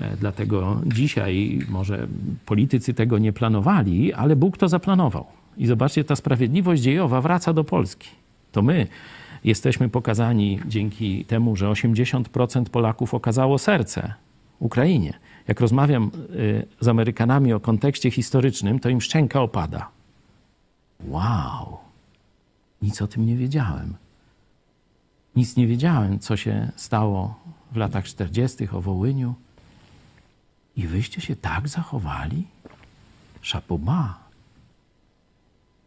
e, dlatego dzisiaj może politycy tego nie planowali, ale Bóg to zaplanował. I zobaczcie, ta sprawiedliwość dziejowa wraca do Polski. To my jesteśmy pokazani dzięki temu, że 80% Polaków okazało serce Ukrainie. Jak rozmawiam y, z Amerykanami o kontekście historycznym, to im szczęka opada. Wow, nic o tym nie wiedziałem. Nic nie wiedziałem, co się stało w latach 40. o Wołyniu. I wyście się tak zachowali? Szapoba.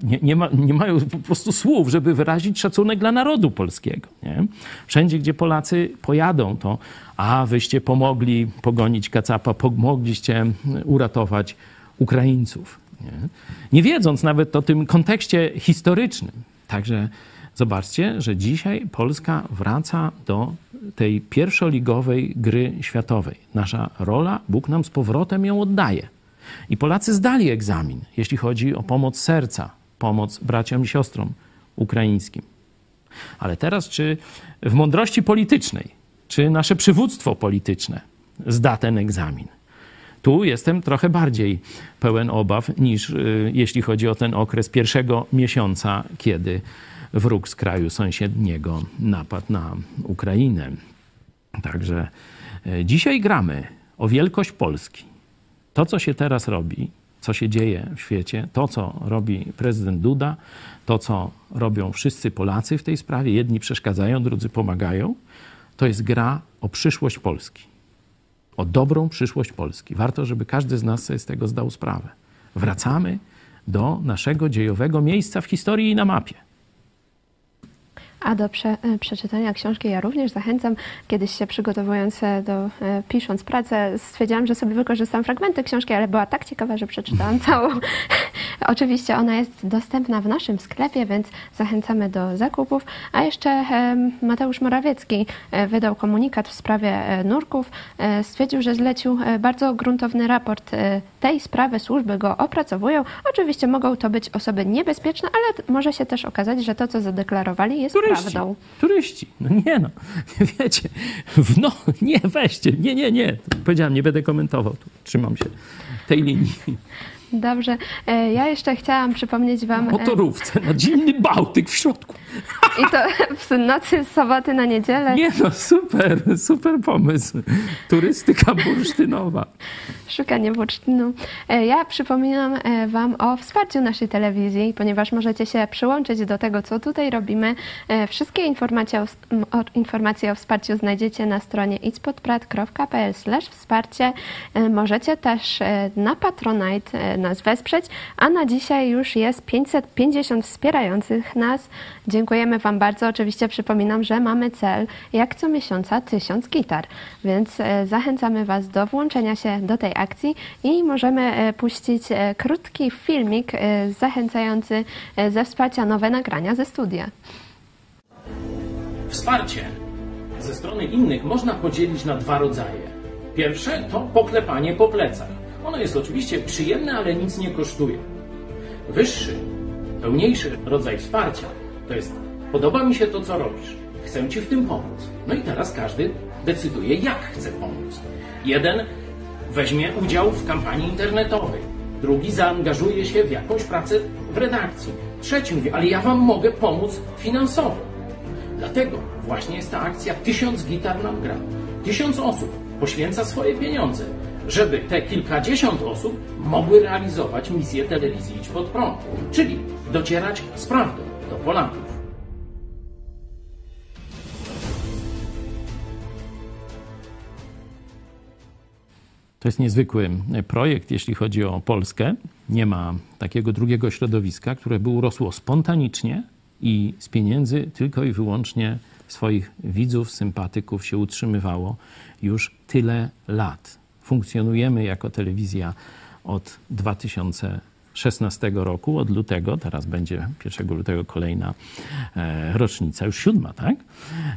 Nie, nie, ma, nie, mają po prostu słów, żeby wyrazić szacunek dla narodu polskiego. Nie? Wszędzie, gdzie Polacy pojadą, to a wyście pomogli pogonić kacapa, pomogliście uratować Ukraińców. Nie? nie wiedząc nawet o tym kontekście historycznym. Także zobaczcie, że dzisiaj Polska wraca do tej pierwszoligowej gry światowej. Nasza rola, Bóg nam z powrotem ją oddaje. I Polacy zdali egzamin, jeśli chodzi o pomoc serca, pomoc braciom i siostrom ukraińskim. Ale teraz, czy w mądrości politycznej, czy nasze przywództwo polityczne zda ten egzamin? Tu jestem trochę bardziej pełen obaw niż y, jeśli chodzi o ten okres pierwszego miesiąca, kiedy wróg z kraju sąsiedniego napadł na Ukrainę. Także y, dzisiaj gramy o wielkość Polski. To, co się teraz robi, co się dzieje w świecie, to, co robi prezydent Duda, to, co robią wszyscy Polacy w tej sprawie, jedni przeszkadzają, drudzy pomagają, to jest gra o przyszłość Polski. O dobrą przyszłość Polski. Warto, żeby każdy z nas sobie z tego zdał sprawę. Wracamy do naszego dziejowego miejsca w historii i na mapie. A do prze, e, przeczytania książki ja również zachęcam. Kiedyś się przygotowując e, do, e, pisząc pracę, stwierdziłam, że sobie wykorzystam fragmenty książki, ale była tak ciekawa, że przeczytałam całą. Oczywiście ona jest dostępna w naszym sklepie, więc zachęcamy do zakupów. A jeszcze Mateusz Morawiecki wydał komunikat w sprawie nurków. Stwierdził, że zlecił bardzo gruntowny raport tej sprawy, służby go opracowują. Oczywiście mogą to być osoby niebezpieczne, ale może się też okazać, że to, co zadeklarowali, jest turyści, prawdą. Turyści. No nie no, wiecie, no nie, weźcie, nie, nie, nie. Powiedziałem, nie będę komentował, trzymam się tej linii. Dobrze. E, ja jeszcze chciałam przypomnieć Wam. Na motorówce, na zimny Bałtyk w środku. I to w nocy z soboty na niedzielę. Nie no, super, super pomysł. Turystyka bursztynowa. Szukanie bursztynu. E, ja przypominam e, Wam o wsparciu naszej telewizji, ponieważ możecie się przyłączyć do tego, co tutaj robimy. E, wszystkie informacje o, o, informacje o wsparciu znajdziecie na stronie itspodprat.pl wsparcie. Możecie też na Patronite nas wesprzeć, a na dzisiaj już jest 550 wspierających nas. Dziękujemy Wam bardzo. Oczywiście przypominam, że mamy cel jak co miesiąca 1000 gitar, więc zachęcamy Was do włączenia się do tej akcji i możemy e, puścić e, krótki filmik e, zachęcający ze wsparcia nowe nagrania ze studia. Wsparcie ze strony innych można podzielić na dwa rodzaje. Pierwsze to poklepanie po plecach. Ono jest oczywiście przyjemne, ale nic nie kosztuje. Wyższy, pełniejszy rodzaj wsparcia to jest podoba mi się to, co robisz. Chcę Ci w tym pomóc. No i teraz każdy decyduje, jak chce pomóc. Jeden weźmie udział w kampanii internetowej. Drugi zaangażuje się w jakąś pracę w redakcji. Trzeci mówi, ale ja Wam mogę pomóc finansowo. Dlatego właśnie jest ta akcja Tysiąc gitar nam gra. Tysiąc osób poświęca swoje pieniądze, żeby te kilkadziesiąt osób mogły realizować misję telewizji Idź Pod Prąd, czyli docierać z prawdą do Polaków. To jest niezwykły projekt, jeśli chodzi o Polskę. Nie ma takiego drugiego środowiska, które by urosło spontanicznie i z pieniędzy tylko i wyłącznie swoich widzów, sympatyków się utrzymywało już tyle lat. Funkcjonujemy jako telewizja od 2016 roku, od lutego, teraz będzie 1 lutego kolejna e, rocznica, już siódma, tak?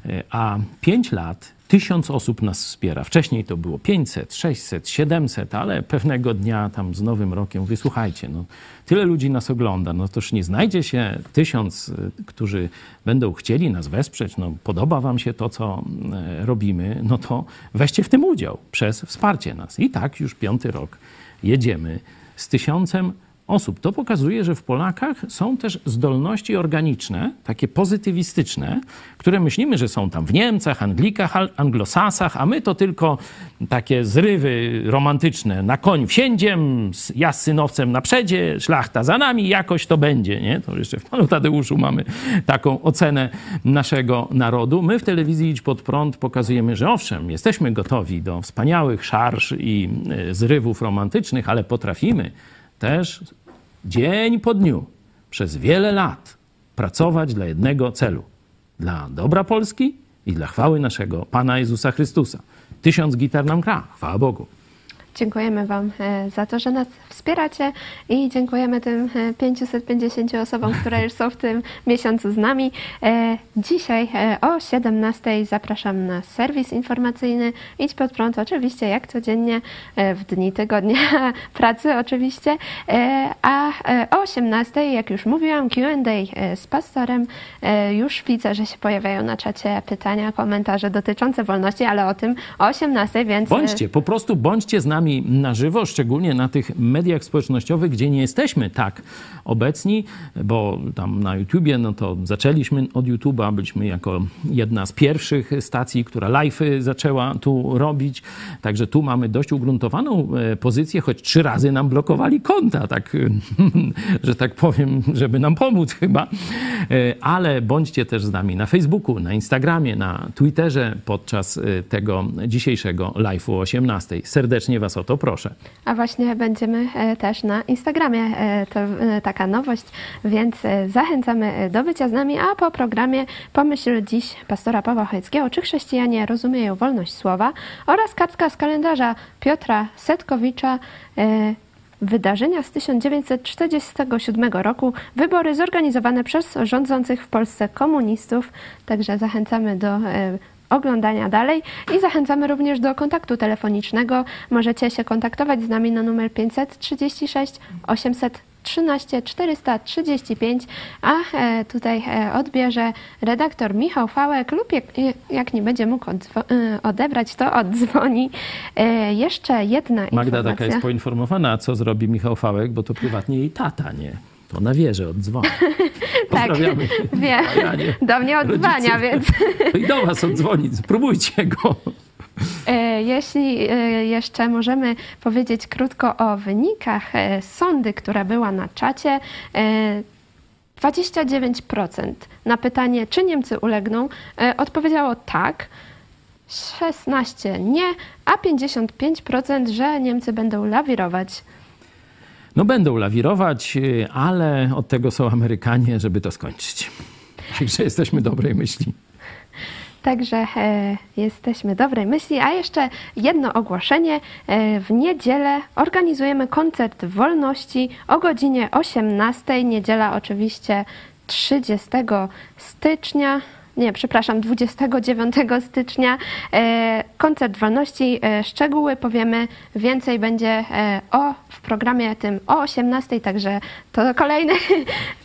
E, a pięć lat tysiąc osób nas wspiera. Wcześniej to było 500, 600, 700, ale pewnego dnia tam z Nowym Rokiem wysłuchajcie, no, tyle ludzi nas ogląda, no toż nie znajdzie się tysiąc, y, którzy będą chcieli nas wesprzeć, no podoba wam się to, co robimy, no to weźcie w tym udział przez wsparcie nas. I tak już piąty rok jedziemy z tysiącem osób. To pokazuje, że w Polakach są też zdolności organiczne, takie pozytywistyczne, które myślimy, że są tam w Niemcach, Anglikach, Anglosasach, a my to tylko takie zrywy romantyczne. Na koń wsiędziem, ja z synowcem na przedzie, szlachta za nami, jakoś to będzie. Nie? To jeszcze w Panu Tadeuszu mamy taką ocenę naszego narodu. My w telewizji Idź Pod Prąd pokazujemy, że owszem, jesteśmy gotowi do wspaniałych szarż i e, zrywów romantycznych, ale potrafimy też dzień po dniu, przez wiele lat pracować dla jednego celu dla dobra Polski i dla chwały naszego Pana Jezusa Chrystusa. Tysiąc gitar nam gra, chwała Bogu. Dziękujemy Wam e, za to, że nas wspieracie i dziękujemy tym 550 e, osobom, które już są w tym miesiącu z nami. E, dzisiaj o 17 zapraszam na serwis informacyjny. Idź pod prąd, oczywiście jak codziennie w dni tygodnia pracy oczywiście, a o 18 jak już mówiłam Q&A z pastorem, już widzę, że się pojawiają na czacie pytania, komentarze dotyczące wolności, ale o tym o 18, więc... Bądźcie, po prostu bądźcie z nami nami na żywo, szczególnie na tych mediach społecznościowych, gdzie nie jesteśmy tak obecni, bo tam na YouTubie, no to zaczęliśmy od YouTube'a, byliśmy jako jedna z pierwszych stacji, która live zaczęła tu robić, także tu mamy dość ugruntowaną e, pozycję, choć trzy razy nam blokowali konta, tak, że tak powiem, żeby nam pomóc chyba, e, ale bądźcie też z nami na Facebooku, na Instagramie, na Twitterze podczas e, tego dzisiejszego live'u o 18. Serdecznie Was Was o to proszę. A właśnie będziemy e, też na Instagramie. E, to e, taka nowość, więc zachęcamy do bycia z nami, a po programie pomyśl dziś pastora Pawła Chojeckiego, czy chrześcijanie rozumieją wolność słowa oraz kartka z kalendarza Piotra Setkowicza wydarzenia z 1947 roku, wybory zorganizowane przez rządzących w Polsce komunistów. Także zachęcamy do oglądania dalej i zachęcamy również do kontaktu telefonicznego. Możecie się kontaktować z nami na numer 536 800 13 435, a e, tutaj e, odbierze redaktor Michał Fałek lub jak, jak nie będzie mógł e, odebrać, to oddzwoni. Jeszcze jedna Magda informacja. taka jest poinformowana, co zrobi Michał Fałek, bo to prywatnie jej tata, nie? To na wieży odzwoni. tak, wie. Do mnie odzwania, więc... I do was odzwoni. Spróbujcie go. E, jeśli e, jeszcze możemy powiedzieć krótko o wynikach e, sądy, która była na czacie. 29% na pytanie, czy Niemcy ulegną, odpowiedziało tak, 16 nie, a 55%, że Niemcy będą lawirować. No będą lawirować, y, ale od tego są Amerykanie, żeby to skończyć. Także jesteśmy dobrej myśli. Także e, jesteśmy dobrej myśli. A jeszcze jedno ogłoszenie. E, w niedzielę organizujemy koncert wolności o godzinie 18. Niedziela oczywiście 30 stycznia nie, przepraszam, 29 stycznia e, koncert wolności. E, szczegóły powiemy więcej będzie e, o w programie tym o 18, także to kolejny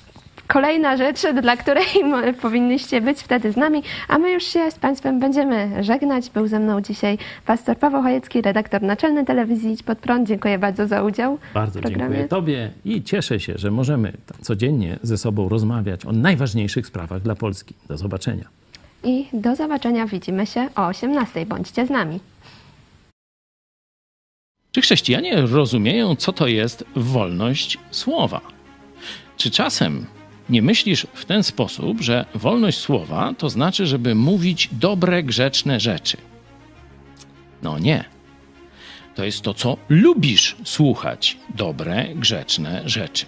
kolejna rzecz, dla której powinnyście być wtedy z nami, a my już się z Państwem będziemy żegnać. Był ze mną dzisiaj pastor Paweł Chojecki, redaktor naczelny telewizji Idź Pod Prąd. Dziękuję bardzo za udział Bardzo dziękuję Tobie i cieszę się, że możemy codziennie ze sobą rozmawiać o najważniejszych sprawach dla Polski. Do zobaczenia. I do zobaczenia. Widzimy się o 18. Bądźcie z nami. Czy chrześcijanie rozumieją, co to jest wolność słowa? Czy czasem nie myślisz w ten sposób, że wolność słowa to znaczy, żeby mówić dobre, grzeczne rzeczy. No nie. to jest to, co lubisz słuchać dobre, grzeczne rzeczy.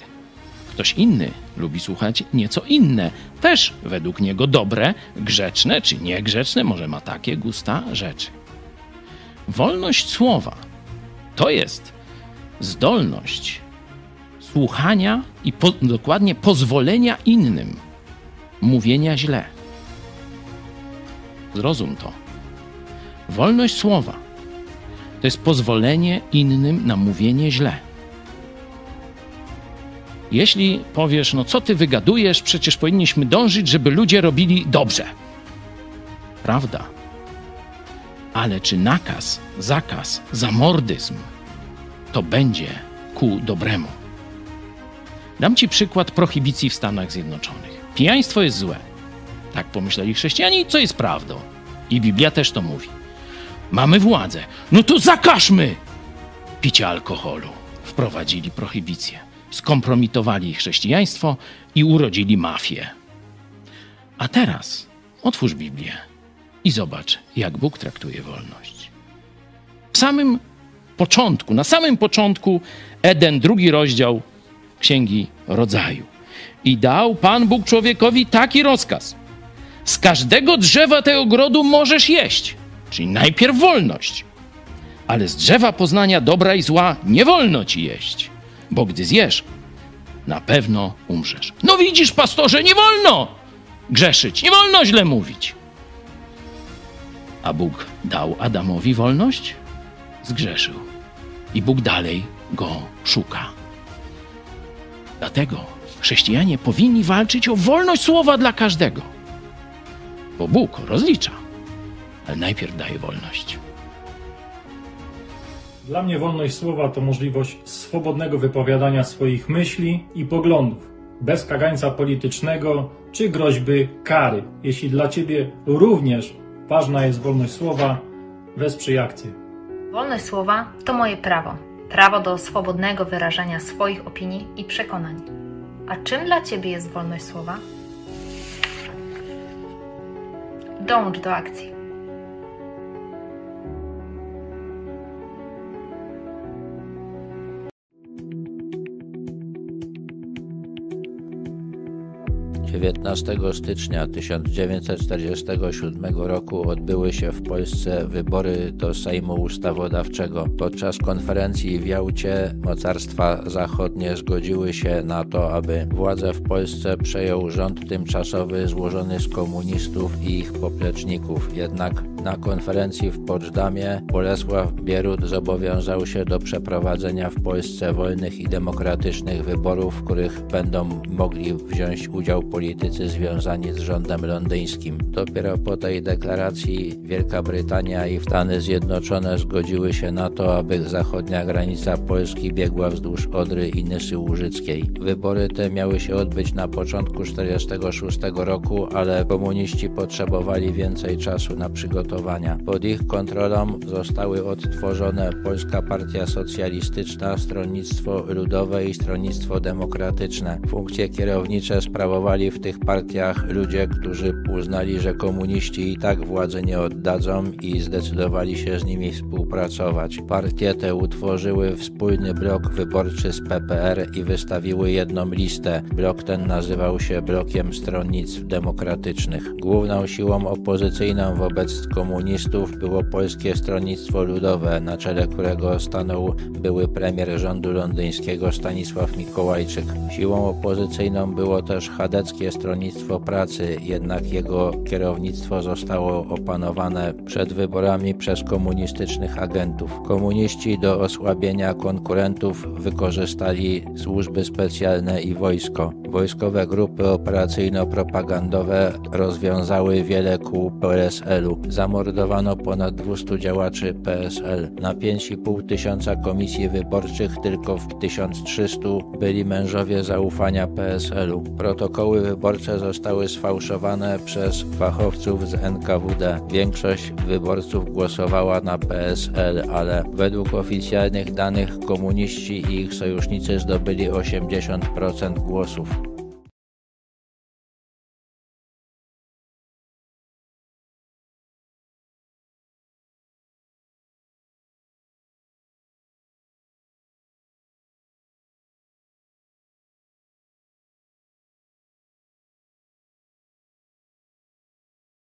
Ktoś inny lubi słuchać nieco inne, też według niego dobre, grzeczne czy niegrzeczne, może ma takie gusta rzeczy. Wolność słowa to jest zdolność słuchania i po, dokładnie pozwolenia innym mówienia źle. Zrozum to. Wolność słowa to jest pozwolenie innym na mówienie źle. Jeśli powiesz, no co ty wygadujesz, przecież powinniśmy dążyć, żeby ludzie robili dobrze. Prawda. Ale czy nakaz, zakaz, zamordyzm to będzie ku dobremu? Dam ci przykład prohibicji w Stanach Zjednoczonych. Pijaństwo jest złe. Tak pomyśleli chrześcijanie, co jest prawdą. I Biblia też to mówi. Mamy władzę. No to zakażmy picia alkoholu. Wprowadzili prohibicję. Skompromitowali chrześcijaństwo i urodzili mafię. A teraz otwórz Biblię i zobacz, jak Bóg traktuje wolność. W samym początku, na samym początku Eden, drugi rozdział Księgi Rodzaju. I dał Pan Bóg człowiekowi taki rozkaz. Z każdego drzewa tego ogrodu możesz jeść, czyli najpierw wolność. Ale z drzewa poznania dobra i zła nie wolno ci jeść, bo gdy zjesz, na pewno umrzesz. No widzisz, pastorze, nie wolno grzeszyć, nie wolno źle mówić. A Bóg dał Adamowi wolność? Zgrzeszył. I Bóg dalej go szuka. Dlatego chrześcijanie powinni walczyć o wolność słowa dla każdego. Bo Bóg rozlicza, ale najpierw daje wolność. Dla mnie wolność słowa to możliwość swobodnego wypowiadania swoich myśli i poglądów, bez kagańca politycznego czy groźby kary. Jeśli dla Ciebie również ważna jest wolność słowa, wesprzyj akcję. Wolność słowa to moje prawo. Prawo do swobodnego wyrażania swoich opinii i przekonań. A czym dla Ciebie jest wolność słowa? Dąż do akcji. 19 stycznia 1947 roku odbyły się w Polsce wybory do Sejmu Ustawodawczego. Podczas konferencji w Jałcie mocarstwa zachodnie zgodziły się na to, aby władzę w Polsce przejął rząd tymczasowy złożony z komunistów i ich popleczników. Jednak na konferencji w Poczdamie Bolesław Bierut zobowiązał się do przeprowadzenia w Polsce wolnych i demokratycznych wyborów, w których będą mogli wziąć udział politycy związani z rządem londyńskim. Dopiero po tej deklaracji Wielka Brytania i Stany Zjednoczone zgodziły się na to, aby zachodnia granica Polski biegła wzdłuż Odry i Nysy Łużyckiej. Wybory te miały się odbyć na początku 1946 roku, ale komuniści potrzebowali więcej czasu na przygotowanie pod ich kontrolą zostały odtworzone Polska Partia Socjalistyczna, Stronnictwo Ludowe i Stronnictwo Demokratyczne. Funkcje kierownicze sprawowali w tych partiach ludzie, którzy uznali, że komuniści i tak władzy nie oddadzą i zdecydowali się z nimi współpracować. Partie te utworzyły wspólny blok wyborczy z PPR i wystawiły jedną listę. Blok ten nazywał się Blokiem Stronnictw Demokratycznych. Główną siłą opozycyjną wobec komunistów było Polskie Stronnictwo Ludowe, na czele którego stanął były premier rządu londyńskiego Stanisław Mikołajczyk. Siłą opozycyjną było też Chadeckie Stronnictwo Pracy, jednak jego kierownictwo zostało opanowane przed wyborami przez komunistycznych agentów. Komuniści do osłabienia konkurentów wykorzystali służby specjalne i wojsko. Wojskowe grupy operacyjno-propagandowe rozwiązały wiele kół PSL-u zamordowano ponad 200 działaczy PSL. Na 5,5 tysiąca komisji wyborczych tylko w 1300 byli mężowie zaufania PSL-u. Protokoły wyborcze zostały sfałszowane przez fachowców z NKWD. Większość wyborców głosowała na PSL, ale według oficjalnych danych komuniści i ich sojusznicy zdobyli 80% głosów.